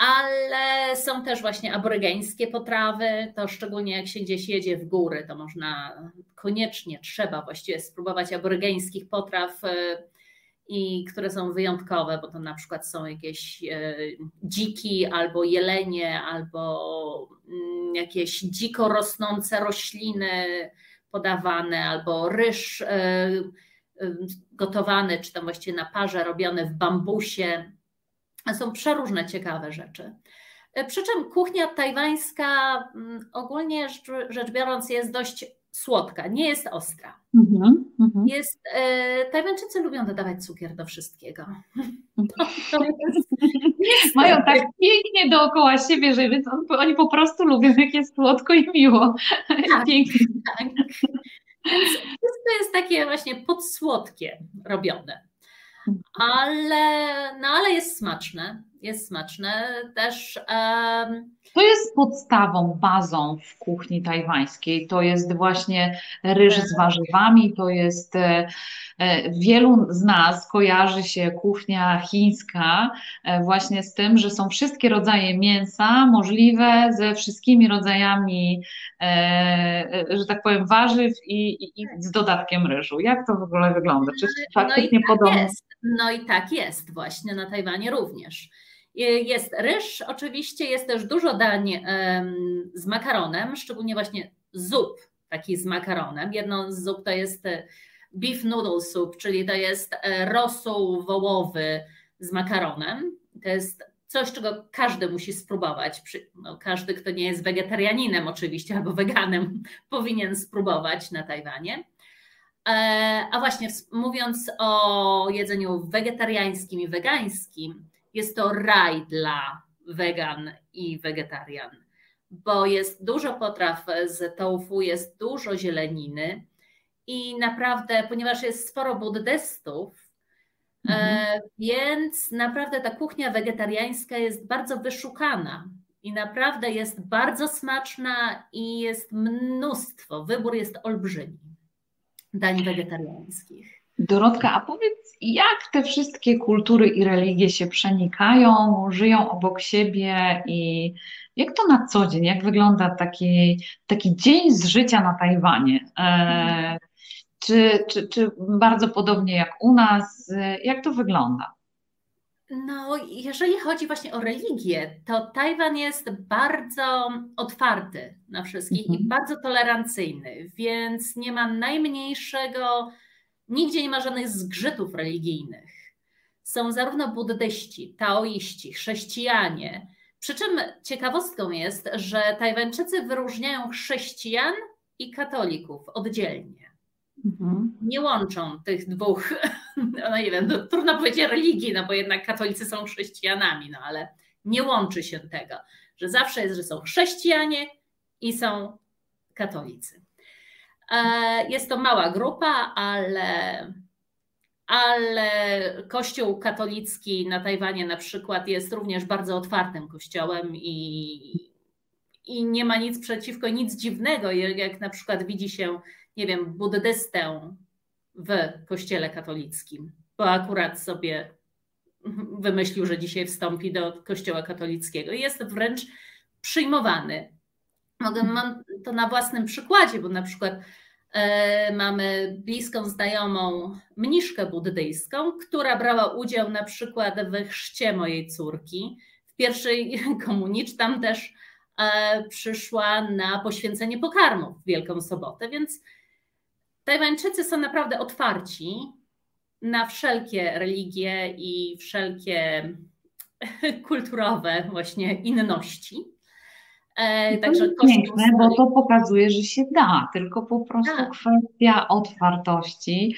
ale są też właśnie aborygeńskie potrawy, to szczególnie jak się gdzieś jedzie w góry, to można koniecznie, trzeba właściwie spróbować aborygeńskich potraw e, i które są wyjątkowe, bo to na przykład są jakieś e, dziki albo jelenie, albo mm, jakieś dziko rosnące rośliny podawane, albo ryż e, gotowany, czy tam właściwie na parze robiony w bambusie są przeróżne ciekawe rzeczy. E, przy czym kuchnia tajwańska mm, ogólnie rzecz biorąc jest dość słodka, nie jest ostra. Mm-hmm, mm-hmm. Jest, e, Tajwańczycy lubią dodawać cukier do wszystkiego. To, to jest, Mają tak pięknie dookoła siebie, że więc oni po prostu lubią, jak jest słodko i miło. Tak, pięknie. Tak. Więc wszystko jest takie właśnie podsłodkie robione. Ale, no ale jest smaczne, jest smaczne też. Um... To jest podstawą, bazą w kuchni tajwańskiej. To jest właśnie ryż z warzywami, to jest e, e, wielu z nas kojarzy się kuchnia chińska e, właśnie z tym, że są wszystkie rodzaje mięsa możliwe ze wszystkimi rodzajami, że tak powiem, warzyw i, i, i z dodatkiem ryżu. Jak to w ogóle wygląda? Czy no faktycznie no podobno? Jest. No i tak jest właśnie na Tajwanie również. Jest ryż, oczywiście jest też dużo dań z makaronem, szczególnie właśnie zup taki z makaronem. Jedną z zup to jest e, beef noodle soup, czyli to jest e, rosół wołowy z makaronem. To jest coś, czego każdy musi spróbować. No, każdy, kto nie jest wegetarianinem oczywiście albo weganem, powinien spróbować na Tajwanie. E, a właśnie mówiąc o jedzeniu wegetariańskim i wegańskim, jest to raj dla wegan i wegetarian, bo jest dużo potraw z tofu, jest dużo zieleniny i naprawdę, ponieważ jest sporo buddystów, e, mhm. więc naprawdę ta kuchnia wegetariańska jest bardzo wyszukana i naprawdę jest bardzo smaczna i jest mnóstwo, wybór jest olbrzymi dań wegetariańskich. Dorotka, a powiedz, jak te wszystkie kultury i religie się przenikają, żyją obok siebie i jak to na co dzień, jak wygląda taki, taki dzień z życia na Tajwanie? E, czy, czy, czy bardzo podobnie jak u nas? Jak to wygląda? No, jeżeli chodzi właśnie o religię, to Tajwan jest bardzo otwarty na wszystkich mhm. i bardzo tolerancyjny, więc nie ma najmniejszego Nigdzie nie ma żadnych zgrzytów religijnych. Są zarówno buddyści, taoiści, chrześcijanie. Przy czym ciekawostką jest, że Tajwańczycy wyróżniają chrześcijan i katolików oddzielnie. Mhm. Nie łączą tych dwóch, no nie wiem, no, trudno powiedzieć religii, no bo jednak katolicy są chrześcijanami, no ale nie łączy się tego, że zawsze jest, że są chrześcijanie i są katolicy. E, jest to mała grupa, ale, ale Kościół katolicki na Tajwanie na przykład jest również bardzo otwartym kościołem i, i nie ma nic przeciwko, nic dziwnego, jak na przykład widzi się, nie wiem, buddystę w kościele katolickim, bo akurat sobie wymyślił, że dzisiaj wstąpi do kościoła katolickiego. Jest wręcz przyjmowany. Mogę, mam to na własnym przykładzie, bo na przykład e, mamy bliską znajomą mniszkę buddyjską, która brała udział na przykład we chrzcie mojej córki. W pierwszej komunii, czy tam też e, przyszła na poświęcenie pokarmów w Wielką Sobotę, więc Tajwańczycy są naprawdę otwarci na wszelkie religie i wszelkie kulturowe właśnie inności. E, także to piękne, bo to pokazuje, że się da, tylko po prostu tak. kwestia otwartości.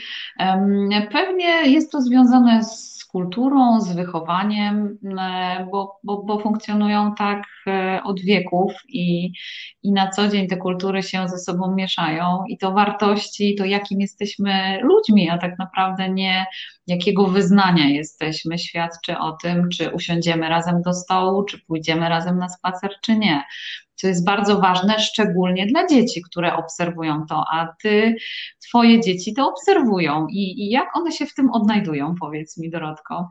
Pewnie jest to związane z kulturą, z wychowaniem, e, bo, bo, bo funkcjonują tak e, od wieków i, i na co dzień te kultury się ze sobą mieszają i to wartości, to jakim jesteśmy ludźmi, a tak naprawdę nie jakiego wyznania jesteśmy, świadczy o tym, czy usiądziemy razem do stołu, czy pójdziemy razem na spacer, czy nie. Co jest bardzo ważne, szczególnie dla dzieci, które obserwują to, a ty, twoje dzieci to obserwują i, i jak one się w tym odnajdują, powiedz mi Dorotko.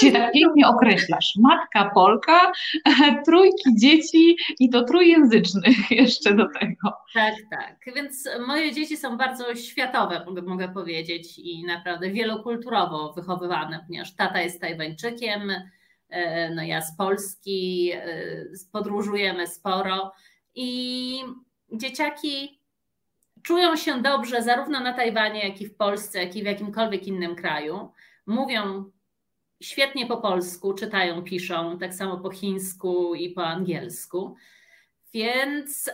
Cię tak pięknie określasz. Matka Polka, trójki dzieci i to trójjęzycznych jeszcze do tego. Tak, tak. Więc moje dzieci są bardzo światowe, mogę powiedzieć, i naprawdę wielokulturowo wychowywane, ponieważ tata jest Tajwańczykiem, no ja z Polski, e, podróżujemy sporo i dzieciaki czują się dobrze zarówno na Tajwanie, jak i w Polsce, jak i w jakimkolwiek innym kraju mówią świetnie po polsku, czytają, piszą, tak samo po chińsku i po angielsku. Więc e,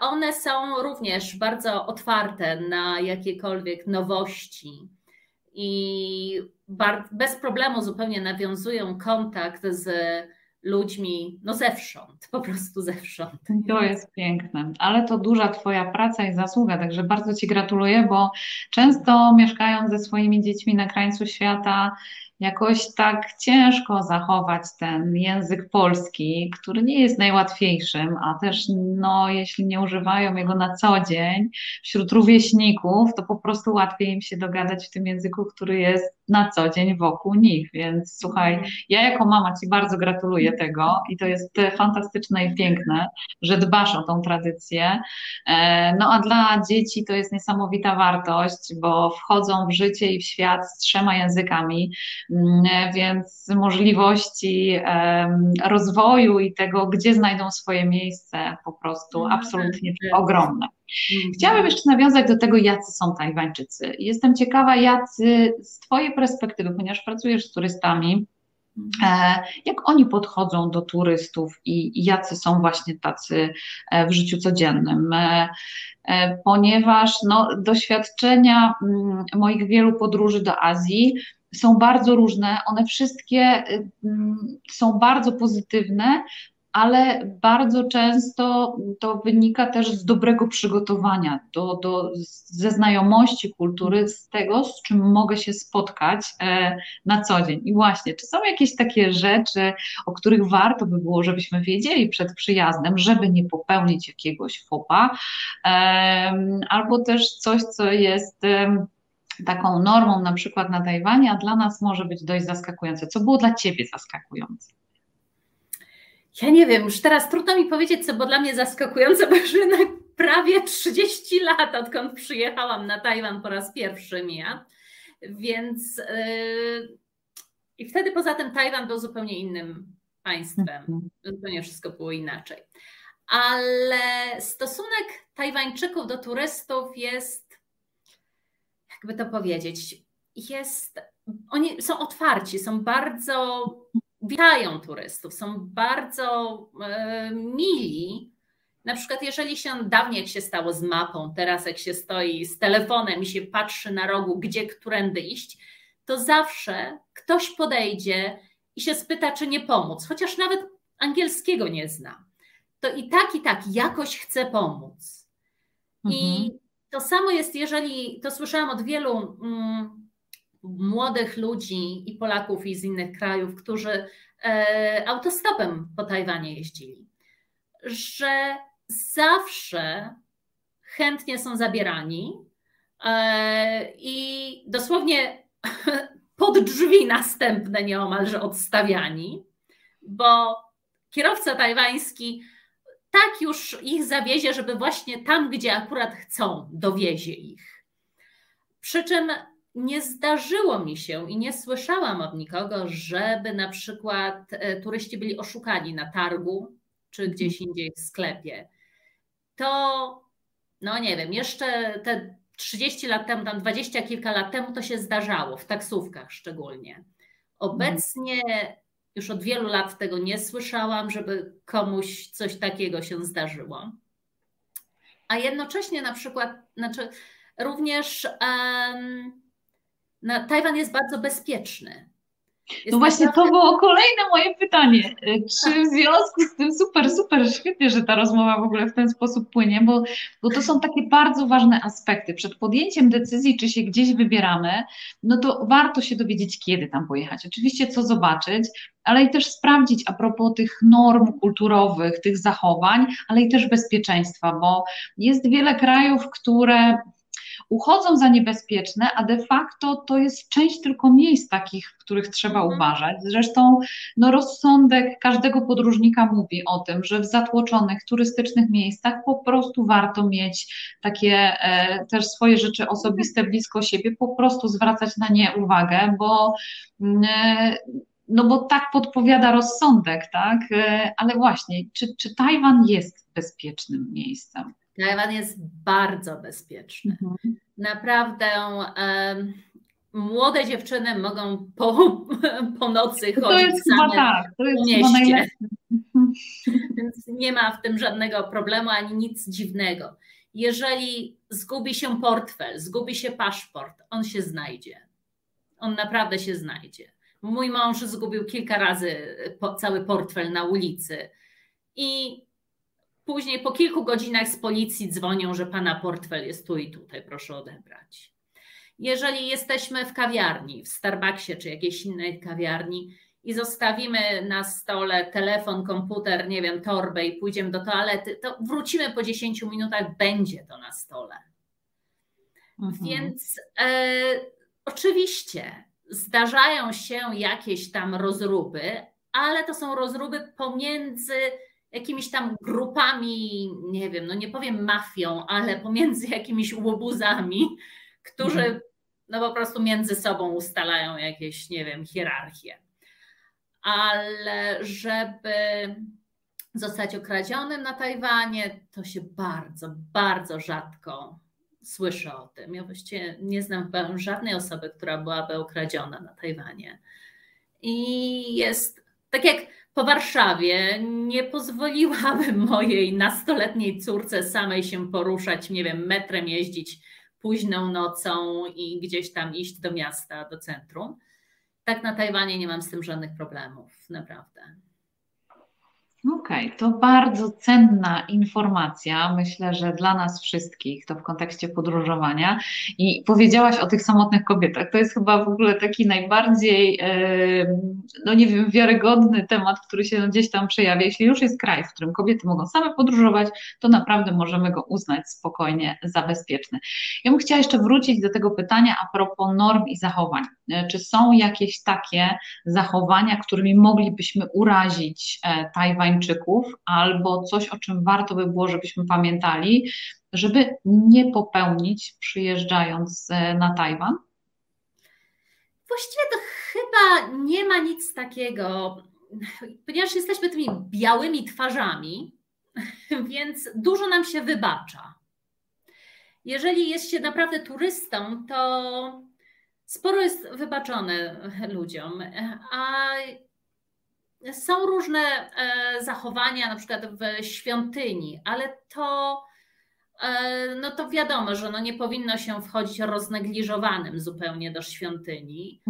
one są również bardzo otwarte na jakiekolwiek nowości i bez problemu zupełnie nawiązują kontakt z ludźmi, no zewsząd, po prostu zewsząd. To jest piękne, ale to duża Twoja praca i zasługa, także bardzo Ci gratuluję, bo często mieszkając ze swoimi dziećmi na krańcu świata, jakoś tak ciężko zachować ten język polski, który nie jest najłatwiejszym, a też no, jeśli nie używają jego na co dzień wśród rówieśników, to po prostu łatwiej im się dogadać w tym języku, który jest na co dzień wokół nich. Więc słuchaj, mhm. ja jako mama Ci bardzo gratuluję tego i to jest fantastyczne i piękne, że dbasz o tą tradycję. E, no a dla dzieci to jest niesamowita wartość, bo wchodzą w życie i w świat z trzema językami, mm, więc możliwości rozwoju i tego, gdzie znajdą swoje miejsce, po prostu mhm. absolutnie ogromne. Mhm. Chciałabym jeszcze nawiązać do tego, jacy są Tajwańczycy. Jestem ciekawa, jacy z Twojej perspektywy, ponieważ pracujesz z turystami, e, jak oni podchodzą do turystów i jacy są właśnie tacy e, w życiu codziennym? E, ponieważ no, doświadczenia mm, moich wielu podróży do Azji są bardzo różne, one wszystkie mm, są bardzo pozytywne, ale bardzo często to wynika też z dobrego przygotowania, do, do, ze znajomości kultury, z tego, z czym mogę się spotkać e, na co dzień. I właśnie, czy są jakieś takie rzeczy, o których warto by było, żebyśmy wiedzieli przed przyjazdem, żeby nie popełnić jakiegoś fopa, albo też coś, co jest. Taką normą na przykład na Tajwanie, a dla nas może być dość zaskakujące. Co było dla Ciebie zaskakujące? Ja nie wiem, już teraz trudno mi powiedzieć, co było dla mnie zaskakujące, bo już jednak prawie 30 lat, odkąd przyjechałam na Tajwan po raz pierwszy mija. Więc yy, i wtedy poza tym Tajwan był zupełnie innym państwem. Mhm. Zupełnie wszystko było inaczej. Ale stosunek Tajwańczyków do turystów jest, jakby to powiedzieć, jest, oni są otwarci, są bardzo witają turystów, są bardzo e, mili. Na przykład, jeżeli się dawniej jak się stało z mapą, teraz jak się stoi z telefonem i się patrzy na rogu, gdzie, którędy iść, to zawsze ktoś podejdzie i się spyta, czy nie pomóc, chociaż nawet angielskiego nie zna. To i tak, i tak jakoś chce pomóc. Mhm. I to samo jest, jeżeli to słyszałam od wielu. Mm, młodych ludzi i Polaków i z innych krajów, którzy e, autostopem po Tajwanie jeździli, że zawsze chętnie są zabierani e, i dosłownie pod drzwi następne nieomalże odstawiani, bo kierowca tajwański tak już ich zawiezie, żeby właśnie tam, gdzie akurat chcą, dowiezie ich. Przy czym nie zdarzyło mi się i nie słyszałam od nikogo, żeby na przykład e, turyści byli oszukani na targu czy gdzieś indziej w sklepie. To, no nie wiem, jeszcze te 30 lat temu, tam 20 kilka lat temu to się zdarzało, w taksówkach szczególnie. Obecnie już od wielu lat tego nie słyszałam, żeby komuś coś takiego się zdarzyło. A jednocześnie na przykład, znaczy również um, na, Tajwan jest bardzo bezpieczny. Jest no właśnie naprawdę... to było kolejne moje pytanie. Czy w związku z tym super, super świetnie, że ta rozmowa w ogóle w ten sposób płynie, bo, bo to są takie bardzo ważne aspekty. Przed podjęciem decyzji, czy się gdzieś wybieramy, no to warto się dowiedzieć, kiedy tam pojechać. Oczywiście co zobaczyć, ale i też sprawdzić a propos tych norm kulturowych, tych zachowań, ale i też bezpieczeństwa, bo jest wiele krajów, które uchodzą za niebezpieczne, a de facto to jest część tylko miejsc takich, w których trzeba mhm. uważać. Zresztą no, rozsądek każdego podróżnika mówi o tym, że w zatłoczonych turystycznych miejscach po prostu warto mieć takie e, też swoje rzeczy osobiste blisko siebie, po prostu zwracać na nie uwagę, bo mm, e, no bo tak podpowiada rozsądek, tak? E, ale właśnie, czy, czy Tajwan jest bezpiecznym miejscem? Tajwan jest bardzo bezpieczny. Mhm. Naprawdę um, młode dziewczyny mogą po, po nocy chodzić to jest same chyba tak, to jest po mieście. Więc nie ma w tym żadnego problemu ani nic dziwnego. Jeżeli zgubi się portfel, zgubi się paszport, on się znajdzie. On naprawdę się znajdzie. Mój mąż zgubił kilka razy cały portfel na ulicy i Później po kilku godzinach z policji dzwonią, że pana portfel jest tu i tutaj, proszę odebrać. Jeżeli jesteśmy w kawiarni, w Starbucksie czy jakiejś innej kawiarni i zostawimy na stole telefon, komputer, nie wiem, torbę i pójdziemy do toalety, to wrócimy po 10 minutach, będzie to na stole. Mhm. Więc e, oczywiście zdarzają się jakieś tam rozruby, ale to są rozruby pomiędzy jakimiś tam grupami, nie wiem, no nie powiem mafią, ale pomiędzy jakimiś łobuzami, którzy mhm. no po prostu między sobą ustalają jakieś, nie wiem, hierarchie. Ale żeby zostać okradzionym na Tajwanie, to się bardzo, bardzo rzadko słyszy o tym. Ja właściwie nie znam żadnej osoby, która byłaby okradziona na Tajwanie. I jest tak jak po Warszawie nie pozwoliłabym mojej nastoletniej córce samej się poruszać, nie wiem, metrem jeździć późną nocą i gdzieś tam iść do miasta, do centrum. Tak na Tajwanie nie mam z tym żadnych problemów, naprawdę. Okej, okay, to bardzo cenna informacja, myślę, że dla nas wszystkich, to w kontekście podróżowania. I powiedziałaś o tych samotnych kobietach. To jest chyba w ogóle taki najbardziej, no nie wiem, wiarygodny temat, który się gdzieś tam przejawia. Jeśli już jest kraj, w którym kobiety mogą same podróżować, to naprawdę możemy go uznać spokojnie za bezpieczny. Ja bym chciała jeszcze wrócić do tego pytania a propos norm i zachowań. E, czy są jakieś takie zachowania, którymi moglibyśmy urazić e, Tajwańczyków, albo coś, o czym warto by było, żebyśmy pamiętali, żeby nie popełnić przyjeżdżając e, na Tajwan? Właściwie to chyba nie ma nic takiego, ponieważ jesteśmy tymi białymi twarzami, więc dużo nam się wybacza. Jeżeli jest się naprawdę turystą, to sporo jest wybaczone ludziom, a są różne e, zachowania, na przykład w świątyni, ale to, e, no to wiadomo, że no nie powinno się wchodzić roznegliżowanym zupełnie do świątyni,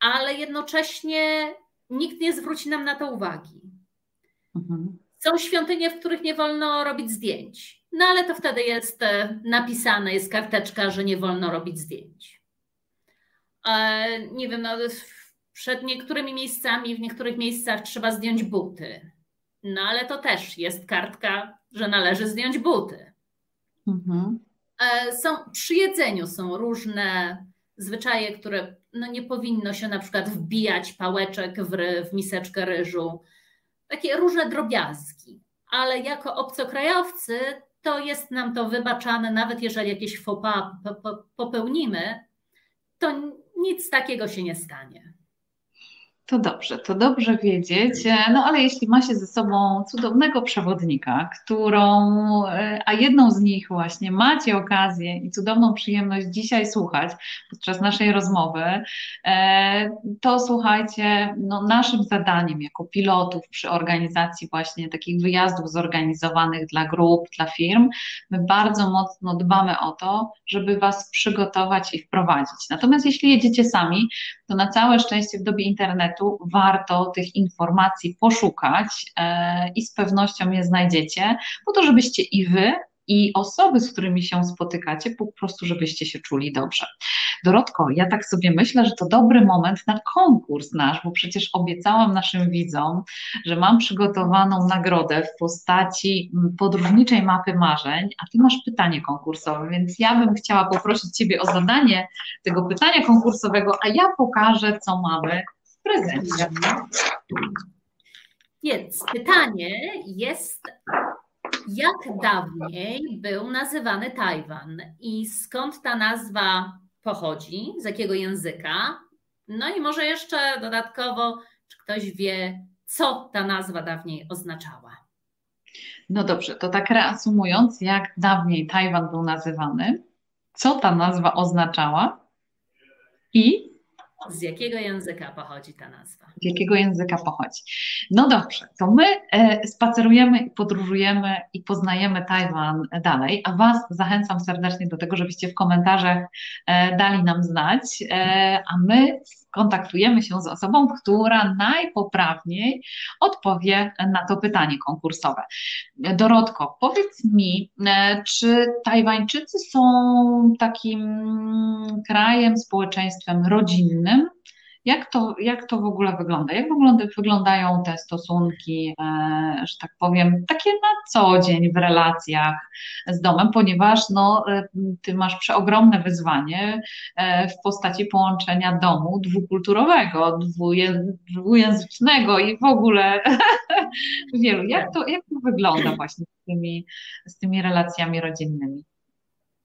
ale jednocześnie nikt nie zwróci nam na to uwagi. Mhm. Są świątynie, w których nie wolno robić zdjęć, no ale to wtedy jest e, napisane, jest karteczka, że nie wolno robić zdjęć nie wiem, no, przed niektórymi miejscami, w niektórych miejscach trzeba zdjąć buty. No ale to też jest kartka, że należy zdjąć buty. Mhm. E, są, przy jedzeniu są różne zwyczaje, które no nie powinno się na przykład wbijać pałeczek w, w miseczkę ryżu. Takie różne drobiazgi. Ale jako obcokrajowcy to jest nam to wybaczane, nawet jeżeli jakieś faux pas popełnimy, to nic takiego się nie stanie. To dobrze, to dobrze wiedzieć. No ale jeśli ma się ze sobą cudownego przewodnika, którą, e, a jedną z nich właśnie macie okazję i cudowną przyjemność dzisiaj słuchać podczas naszej rozmowy, e, to słuchajcie, no naszym zadaniem jako pilotów przy organizacji właśnie takich wyjazdów zorganizowanych dla grup, dla firm, my bardzo mocno dbamy o to, żeby Was przygotować i wprowadzić. Natomiast jeśli jedziecie sami, to na całe szczęście w dobie internetu warto tych informacji poszukać e, i z pewnością je znajdziecie, po to, żebyście i wy, i osoby, z którymi się spotykacie, po prostu, żebyście się czuli dobrze. Dorotko, ja tak sobie myślę, że to dobry moment na konkurs nasz, bo przecież obiecałam naszym widzom, że mam przygotowaną nagrodę w postaci podróżniczej mapy marzeń, a ty masz pytanie konkursowe, więc ja bym chciała poprosić ciebie o zadanie tego pytania konkursowego, a ja pokażę, co mamy w prezencie. Więc pytanie jest, jak dawniej był nazywany Tajwan i skąd ta nazwa pochodzi, z jakiego języka? No i może jeszcze dodatkowo, czy ktoś wie, co ta nazwa dawniej oznaczała? No dobrze, to tak reasumując, jak dawniej Tajwan był nazywany, co ta nazwa oznaczała i z jakiego języka pochodzi ta nazwa? Z jakiego języka pochodzi? No dobrze, to my e, spacerujemy, podróżujemy i poznajemy Tajwan dalej, a Was zachęcam serdecznie do tego, żebyście w komentarzach e, dali nam znać, e, a my kontaktujemy się z osobą, która najpoprawniej odpowie na to pytanie konkursowe. Dorotko, powiedz mi, czy Tajwańczycy są takim krajem, społeczeństwem rodzinnym, jak to, jak to w ogóle wygląda? Jak wygląda, wyglądają te stosunki, e, że tak powiem, takie na co dzień w relacjach z domem, ponieważ no, e, ty masz przeogromne wyzwanie e, w postaci połączenia domu dwukulturowego, dwujęzycznego i w ogóle wielu. Jak to, jak to wygląda właśnie z tymi, z tymi relacjami rodzinnymi?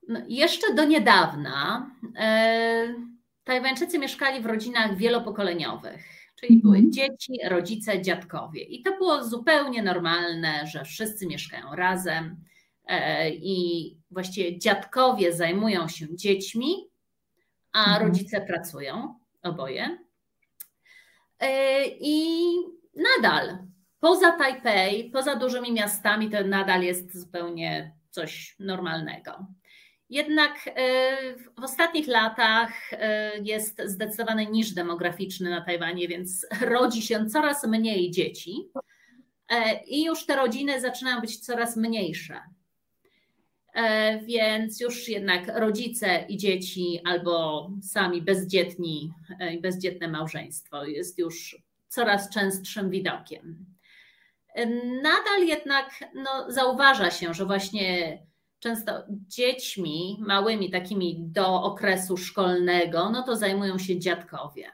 No, jeszcze do niedawna. Tajwańczycy mieszkali w rodzinach wielopokoleniowych, czyli były mhm. dzieci, rodzice, dziadkowie. I to było zupełnie normalne, że wszyscy mieszkają razem e, i właściwie dziadkowie zajmują się dziećmi, a mhm. rodzice pracują, oboje. E, I nadal poza Tajpej, poza dużymi miastami, to nadal jest zupełnie coś normalnego. Jednak e, w ostatnich latach e, jest zdecydowany niż demograficzny na Tajwanie, więc rodzi się coraz mniej dzieci e, i już te rodziny zaczynają być coraz mniejsze. Więc już jednak rodzice i dzieci albo sami bezdzietni i bezdzietne małżeństwo jest już coraz częstszym widokiem. Nadal jednak no, zauważa się, że właśnie często dziećmi małymi, takimi do okresu szkolnego, no to zajmują się dziadkowie.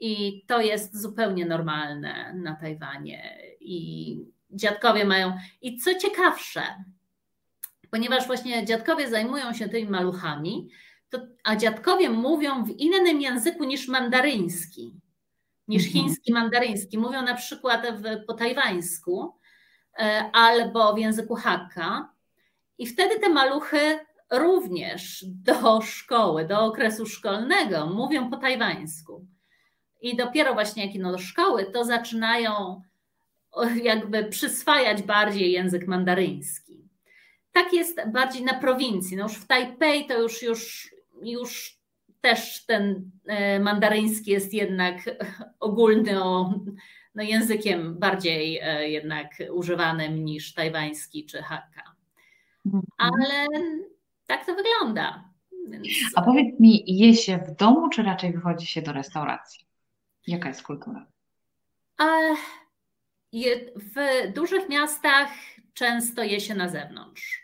I to jest zupełnie normalne na Tajwanie. I dziadkowie mają. I co ciekawsze, ponieważ właśnie dziadkowie zajmują się tymi maluchami, to, a dziadkowie mówią w innym języku niż mandaryński, niż mhm. chiński mandaryński. Mówią na przykład w, po tajwańsku e, albo w języku Hakka i wtedy te maluchy również do szkoły, do okresu szkolnego mówią po tajwańsku. I dopiero właśnie jak idą do szkoły, to zaczynają jakby przyswajać bardziej język mandaryński. Tak jest bardziej na prowincji. No już w Tajpej to już, już, już też ten e, mandaryński jest jednak ogólny no językiem bardziej e, jednak używanym niż tajwański czy Hakka. Mhm. ale tak to wygląda. Więc... A powiedz mi, je się w domu, czy raczej wychodzi się do restauracji? Jaka jest kultura? W dużych miastach często je się na zewnątrz.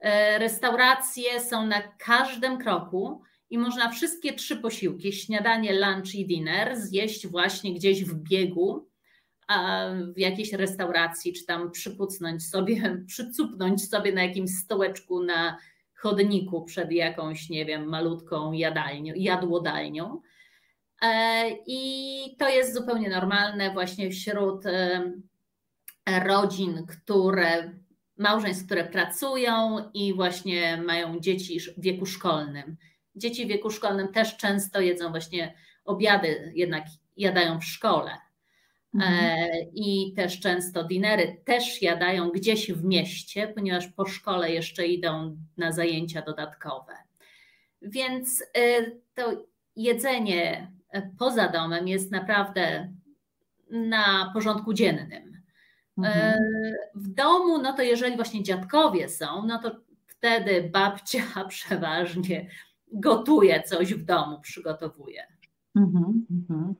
E, restauracje są na każdym kroku i można wszystkie trzy posiłki śniadanie, lunch i dinner zjeść właśnie gdzieś w biegu w jakiejś restauracji, czy tam przypucnąć sobie, przycupnąć sobie na jakimś stołeczku na chodniku przed jakąś, nie wiem, malutką jadalnią, jadłodalnią. E, I to jest zupełnie normalne właśnie wśród e, rodzin, które, małżeństw, które pracują i właśnie mają dzieci w wieku szkolnym. Dzieci w wieku szkolnym też często jedzą właśnie obiady, jednak jadają w szkole. Mhm. E, I też często dinery też jadają gdzieś w mieście, ponieważ po szkole jeszcze idą na zajęcia dodatkowe. Więc e, to jedzenie poza domem jest naprawdę na porządku dziennym. E, mhm. W domu, no to jeżeli właśnie dziadkowie są, no to wtedy babcia przeważnie gotuję coś w domu, przygotowuję. Mhm, mhm.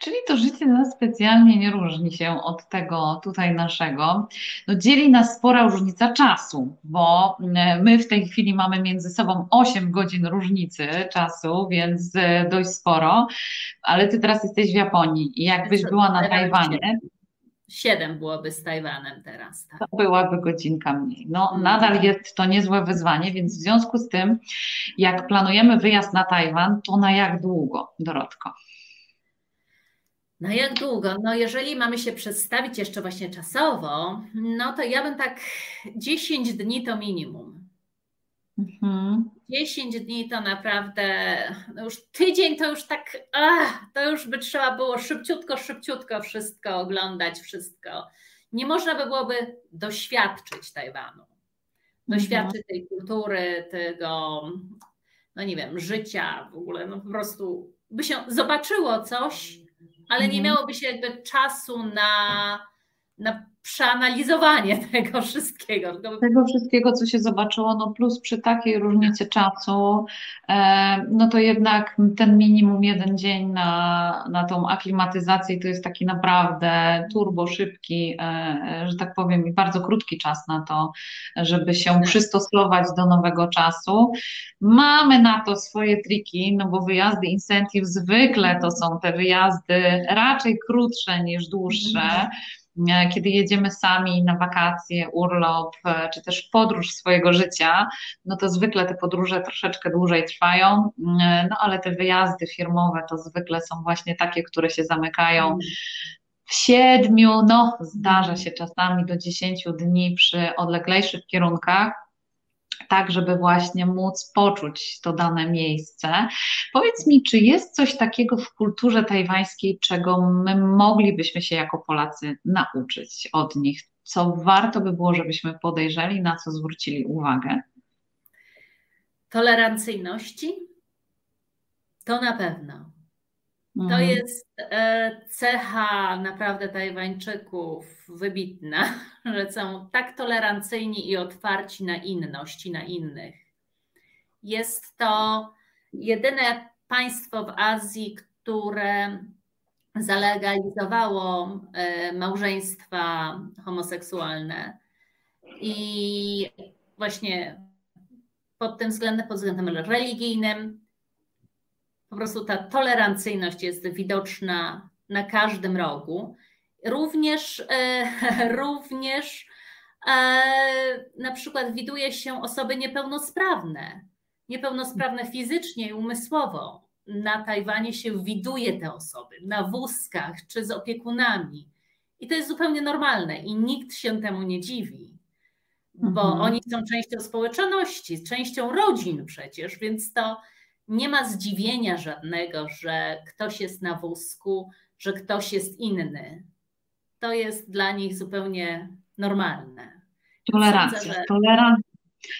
Czyli to życie nas specjalnie nie różni się od tego tutaj naszego. No, dzieli nas spora różnica czasu, bo e, my w tej chwili mamy między sobą 8 godzin różnicy czasu, więc e, dość sporo, ale ty teraz jesteś w Japonii i jakbyś była na Tajwanie, Siedem byłoby z Tajwanem teraz. Tak? To byłaby godzinka mniej. No, mm. nadal jest to niezłe wyzwanie, więc w związku z tym, jak planujemy wyjazd na Tajwan, to na jak długo, Dorotko? Na jak długo? No, jeżeli mamy się przedstawić jeszcze właśnie czasowo, no to ja bym tak 10 dni to minimum. Mhm. 10 dni to naprawdę, no już tydzień to już tak, ach, to już by trzeba było szybciutko, szybciutko wszystko oglądać, wszystko. Nie można by byłoby doświadczyć Tajwanu, doświadczyć mhm. tej kultury, tego, no nie wiem, życia w ogóle, no po prostu by się zobaczyło coś, ale nie mhm. miałoby się jakby czasu na, na przeanalizowanie tego wszystkiego. Tego wszystkiego, co się zobaczyło, no plus przy takiej różnicy czasu, e, no to jednak ten minimum jeden dzień na, na tą aklimatyzację to jest taki naprawdę turbo szybki, e, że tak powiem, i bardzo krótki czas na to, żeby się tak. przystosować do nowego czasu. Mamy na to swoje triki, no bo wyjazdy incentive zwykle to są te wyjazdy raczej krótsze niż dłuższe. E, kiedy jedziemy sami na wakacje, urlop, e, czy też podróż swojego życia, no to zwykle te podróże troszeczkę dłużej trwają, e, no ale te wyjazdy firmowe to zwykle są właśnie takie, które się zamykają. W siedmiu, no zdarza się czasami do dziesięciu dni przy odleglejszych kierunkach, tak, żeby właśnie móc poczuć to dane miejsce. Powiedz mi, czy jest coś takiego w kulturze tajwańskiej, czego my moglibyśmy się jako Polacy nauczyć od nich? Co warto by było, żebyśmy podejrzeli, na co zwrócili uwagę? Tolerancyjności? To na pewno. To mhm. jest e, cecha naprawdę Tajwańczyków wybitna, że są tak tolerancyjni i otwarci na inność i na innych. Jest to jedyne państwo w Azji, które zalegalizowało e, małżeństwa homoseksualne i właśnie pod tym względem, pod względem religijnym, po prostu ta tolerancyjność jest widoczna na każdym rogu. Również, e, również e, na przykład widuje się osoby niepełnosprawne, niepełnosprawne fizycznie i umysłowo. Na Tajwanie się widuje te osoby na wózkach czy z opiekunami. I to jest zupełnie normalne i nikt się temu nie dziwi, bo mhm. oni są częścią społeczności, częścią rodzin przecież, więc to nie ma zdziwienia żadnego, że ktoś jest na wózku, że ktoś jest inny. To jest dla nich zupełnie normalne. Tolerancja. Sądzę, że... Tolerancja.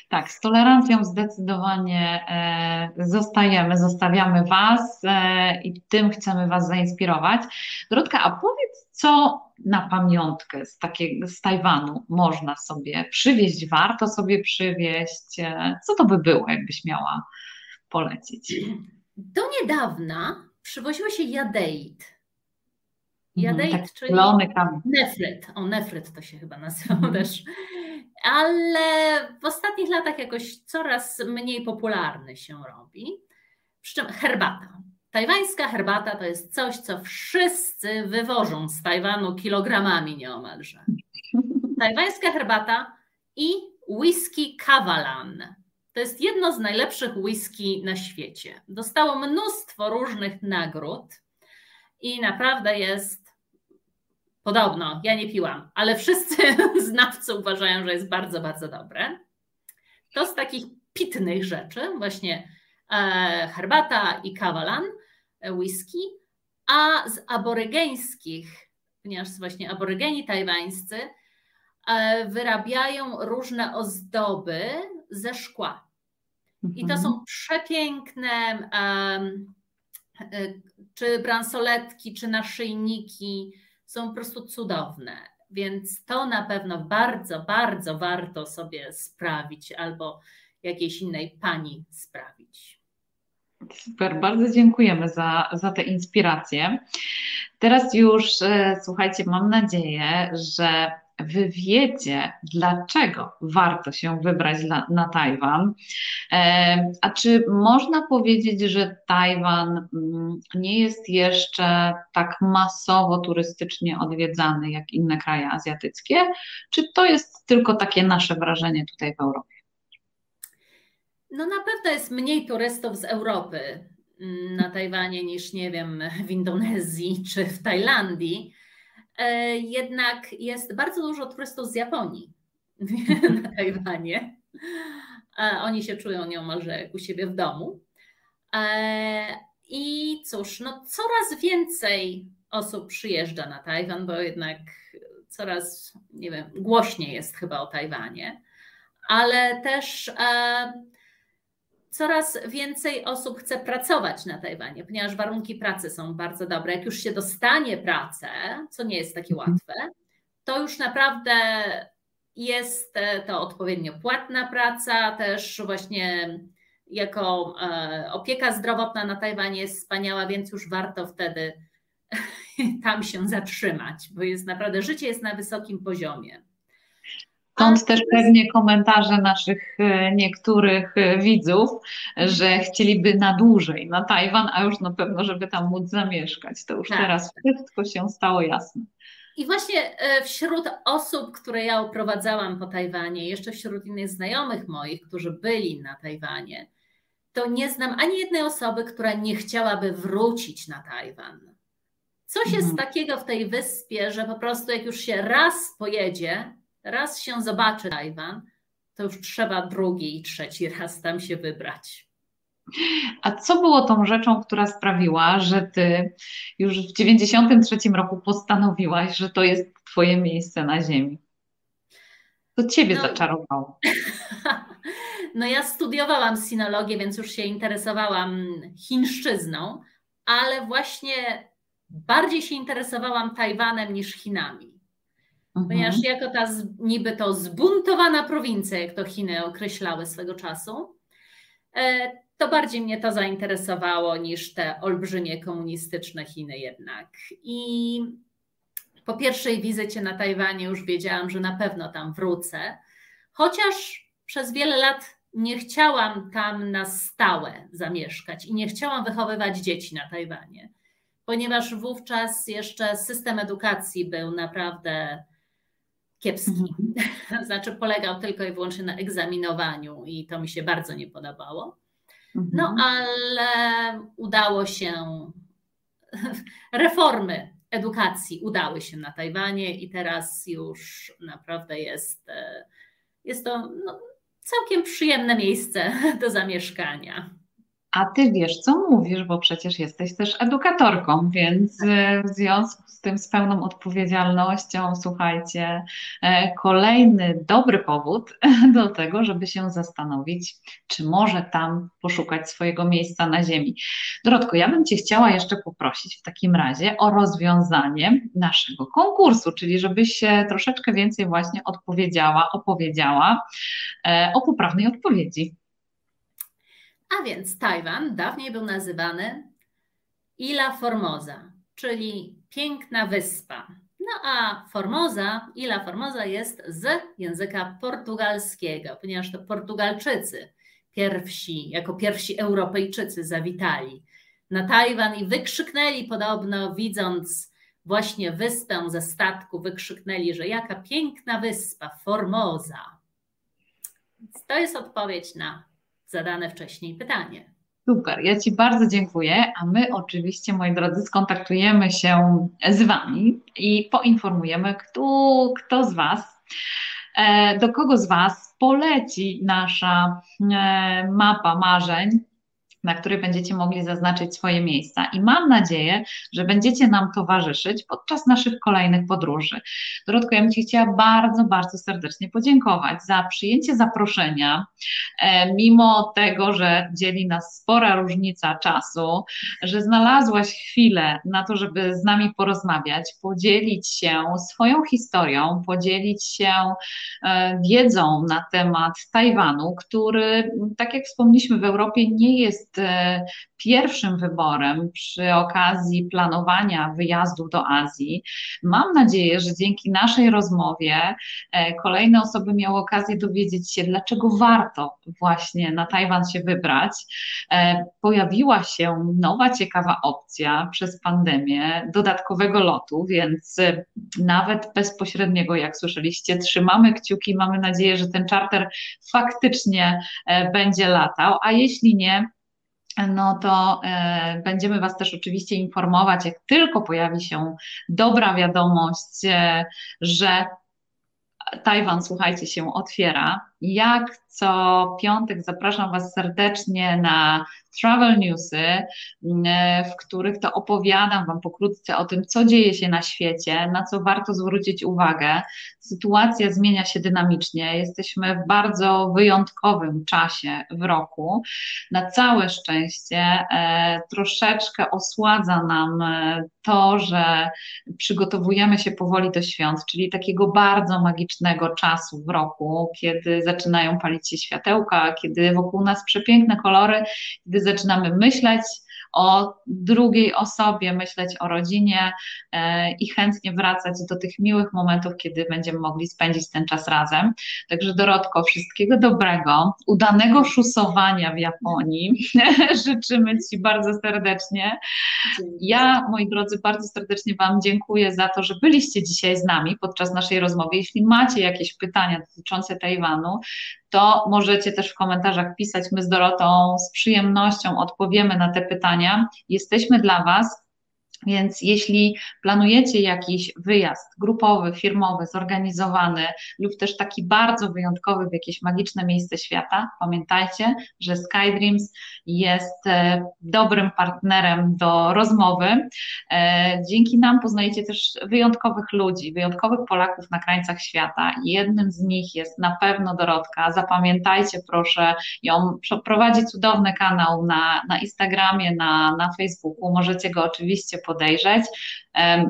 Tak, z tolerancją zdecydowanie e, zostajemy, zostawiamy Was e, i tym chcemy Was zainspirować. Dorotka, a powiedz, co na pamiątkę z, takiego, z Tajwanu można sobie przywieźć, warto sobie przywieźć? E, co to by było, jakbyś miała polecić? Do niedawna przywoziło się jadeit. Jadeit, mhm, tak czyli nefryt. O, nefryt to się chyba nazywa mm. też. Ale w ostatnich latach jakoś coraz mniej popularny się robi. Przy czym herbata. Tajwańska herbata to jest coś, co wszyscy wywożą z Tajwanu kilogramami nieomalże. Tajwańska herbata i whisky kawalan. To jest jedno z najlepszych whisky na świecie. Dostało mnóstwo różnych nagród i naprawdę jest podobno, ja nie piłam, ale wszyscy znawcy uważają, że jest bardzo, bardzo dobre. To z takich pitnych rzeczy, właśnie e, herbata i kawalan, e, whisky, a z aborygeńskich, ponieważ właśnie aborygeni tajwańscy e, wyrabiają różne ozdoby ze szkła. I to są mhm. przepiękne um, czy bransoletki, czy naszyjniki, są po prostu cudowne. Więc to na pewno bardzo, bardzo warto sobie sprawić albo jakiejś innej pani sprawić. Super, bardzo dziękujemy za, za te inspiracje. Teraz już, e, słuchajcie, mam nadzieję, że wy wiecie, dlaczego warto się wybrać na, na Tajwan. E, a czy można powiedzieć, że Tajwan mm, nie jest jeszcze tak masowo turystycznie odwiedzany jak inne kraje azjatyckie? Czy to jest tylko takie nasze wrażenie tutaj w Europie? No na pewno jest mniej turystów z Europy mm, na Tajwanie niż, nie wiem, w Indonezji czy w Tajlandii. E, jednak jest bardzo dużo turystów z Japonii na Tajwanie. Oni się czują nieomalże jak u siebie w domu. E, I cóż, no coraz więcej osób przyjeżdża na Tajwan, bo jednak coraz, nie wiem, głośniej jest chyba o Tajwanie, ale też e, coraz więcej osób chce pracować na Tajwanie, ponieważ warunki pracy są bardzo dobre. Jak już się dostanie pracę, co nie jest takie mhm. łatwe, to już naprawdę jest to odpowiednio płatna praca, też właśnie jako e, opieka zdrowotna na Tajwanie jest wspaniała, więc już warto wtedy tam się zatrzymać, bo jest naprawdę życie jest na wysokim poziomie. Stąd też pewnie komentarze naszych e, niektórych e, widzów, że chcieliby na dłużej na Tajwan, a już na pewno, żeby tam móc zamieszkać. To już tak. teraz wszystko się stało jasne. I właśnie e, wśród osób, które ja oprowadzałam po Tajwanie, jeszcze wśród innych znajomych moich, którzy byli na Tajwanie, to nie znam ani jednej osoby, która nie chciałaby wrócić na Tajwan. Coś jest mhm. takiego w tej wyspie, że po prostu jak już się raz pojedzie, raz się zobaczy Tajwan, to już trzeba drugi i trzeci raz tam się wybrać. A co było tą rzeczą, która sprawiła, że ty już w 93 roku postanowiłaś, że to jest twoje miejsce na ziemi? To ciebie no, zaczarowało. No ja studiowałam sinologię, więc już się interesowałam chińszczyzną, ale właśnie bardziej się interesowałam Tajwanem niż Chinami. Mhm. Ponieważ jako ta niby to zbuntowana prowincja, jak to Chiny określały swego czasu, e, to bardziej mnie to zainteresowało niż te olbrzymie komunistyczne Chiny jednak. I po pierwszej wizycie na Tajwanie już wiedziałam, że na pewno tam wrócę, chociaż przez wiele lat nie chciałam tam na stałe zamieszkać i nie chciałam wychowywać dzieci na Tajwanie, ponieważ wówczas jeszcze system edukacji był naprawdę kiepski. Mhm. znaczy polegał tylko i wyłącznie na egzaminowaniu i to mi się bardzo nie podobało. No mhm. ale udało się, reformy edukacji udały się na Tajwanie i teraz już naprawdę jest, e, jest to no, całkiem przyjemne miejsce do zamieszkania. A ty wiesz, co mówisz, bo przecież jesteś też edukatorką, więc e, w związku z tym z pełną odpowiedzialnością, słuchajcie, e, kolejny dobry powód do tego, żeby się zastanowić, czy może tam poszukać swojego miejsca na ziemi. Dorotko, ja bym Cię chciała jeszcze poprosić w takim razie o rozwiązanie naszego konkursu, czyli żebyś się troszeczkę więcej właśnie odpowiedziała, opowiedziała e, o poprawnej odpowiedzi. A więc Tajwan dawniej był nazywany Ila Formosa, czyli piękna wyspa. No a Formosa, Ila Formosa jest z języka portugalskiego, ponieważ to Portugalczycy pierwsi, jako pierwsi Europejczycy zawitali na Tajwan i wykrzyknęli podobno, widząc właśnie wyspę ze statku, wykrzyknęli, że jaka piękna wyspa, Formosa. Więc to jest odpowiedź na zadane wcześniej pytanie. Super, ja Ci bardzo dziękuję, a my oczywiście, moi drodzy, skontaktujemy się z Wami i poinformujemy, kto, kto z Was, e, do kogo z Was poleci nasza e, mapa marzeń na której będziecie mogli zaznaczyć swoje miejsca. I mam nadzieję, że będziecie nam towarzyszyć podczas naszych kolejnych podróży. Dorotko, ja bym Ci chciała bardzo, bardzo serdecznie podziękować za przyjęcie zaproszenia, e, mimo tego, że dzieli nas spora różnica czasu, że znalazłaś chwilę na to, żeby z nami porozmawiać, podzielić się swoją historią, podzielić się e, wiedzą na temat Tajwanu, który, tak jak wspomnieliśmy, w Europie nie jest e, pierwszym wyborem przy okazji planowania wyjazdu do Azji. Mam nadzieję, że dzięki naszej rozmowie e, kolejne osoby miały okazję dowiedzieć się, dlaczego warto właśnie na Tajwan się wybrać. E, pojawiła się nowa, ciekawa opcja przez pandemię dodatkowego lotu, więc nawet bezpośredniego, jak słyszeliście, trzymamy kciuki, mamy nadzieję, że ten charter faktycznie będzie latał, a jeśli nie, no to e, będziemy Was też oczywiście informować, jak tylko pojawi się dobra wiadomość, e, że Tajwan, słuchajcie, się otwiera. Jak co piątek zapraszam Was serdecznie na Travel Newsy, mm, w których to opowiadam Wam pokrótce o tym, co dzieje się na świecie, na co warto zwrócić uwagę. Sytuacja zmienia się dynamicznie, jesteśmy w bardzo wyjątkowym czasie w roku. Na całe szczęście e, troszeczkę osładza nam e, to, że przygotowujemy się powoli do świąt, czyli takiego bardzo magicznego czasu w roku, kiedy zaczynają palić się światełka, kiedy wokół nas przepiękne kolory, kiedy zaczynamy myśleć o drugiej osobie, myśleć o rodzinie e, i chętnie wracać do tych miłych momentów, kiedy będziemy mogli spędzić ten czas razem. Także Dorotko, wszystkiego dobrego, udanego szusowania w Japonii. Życzymy Ci bardzo serdecznie. Ja, moi drodzy, bardzo serdecznie Wam dziękuję za to, że byliście dzisiaj z nami podczas naszej rozmowy. Jeśli macie jakieś pytania dotyczące Tajwanu, to możecie też w komentarzach pisać. My z Dorotą z przyjemnością odpowiemy na te pytania. Jesteśmy dla Was więc jeśli planujecie jakiś wyjazd grupowy, firmowy, zorganizowany lub też taki bardzo wyjątkowy w jakieś magiczne miejsce świata, pamiętajcie, że SkyDreams jest e, dobrym partnerem do rozmowy. E, dzięki nam poznajecie też wyjątkowych ludzi, wyjątkowych Polaków na krańcach świata. Jednym z nich jest na pewno Dorotka. Zapamiętajcie proszę ją, prowadzi cudowny kanał na, na Instagramie, na, na Facebooku. Możecie go oczywiście podejrzeć.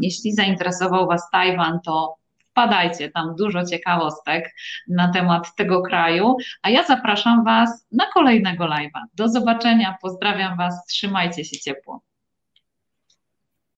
Jeśli zainteresował Was Tajwan, to wpadajcie, tam dużo ciekawostek na temat tego kraju, a ja zapraszam Was na kolejnego live'a. Do zobaczenia, pozdrawiam Was, trzymajcie się ciepło.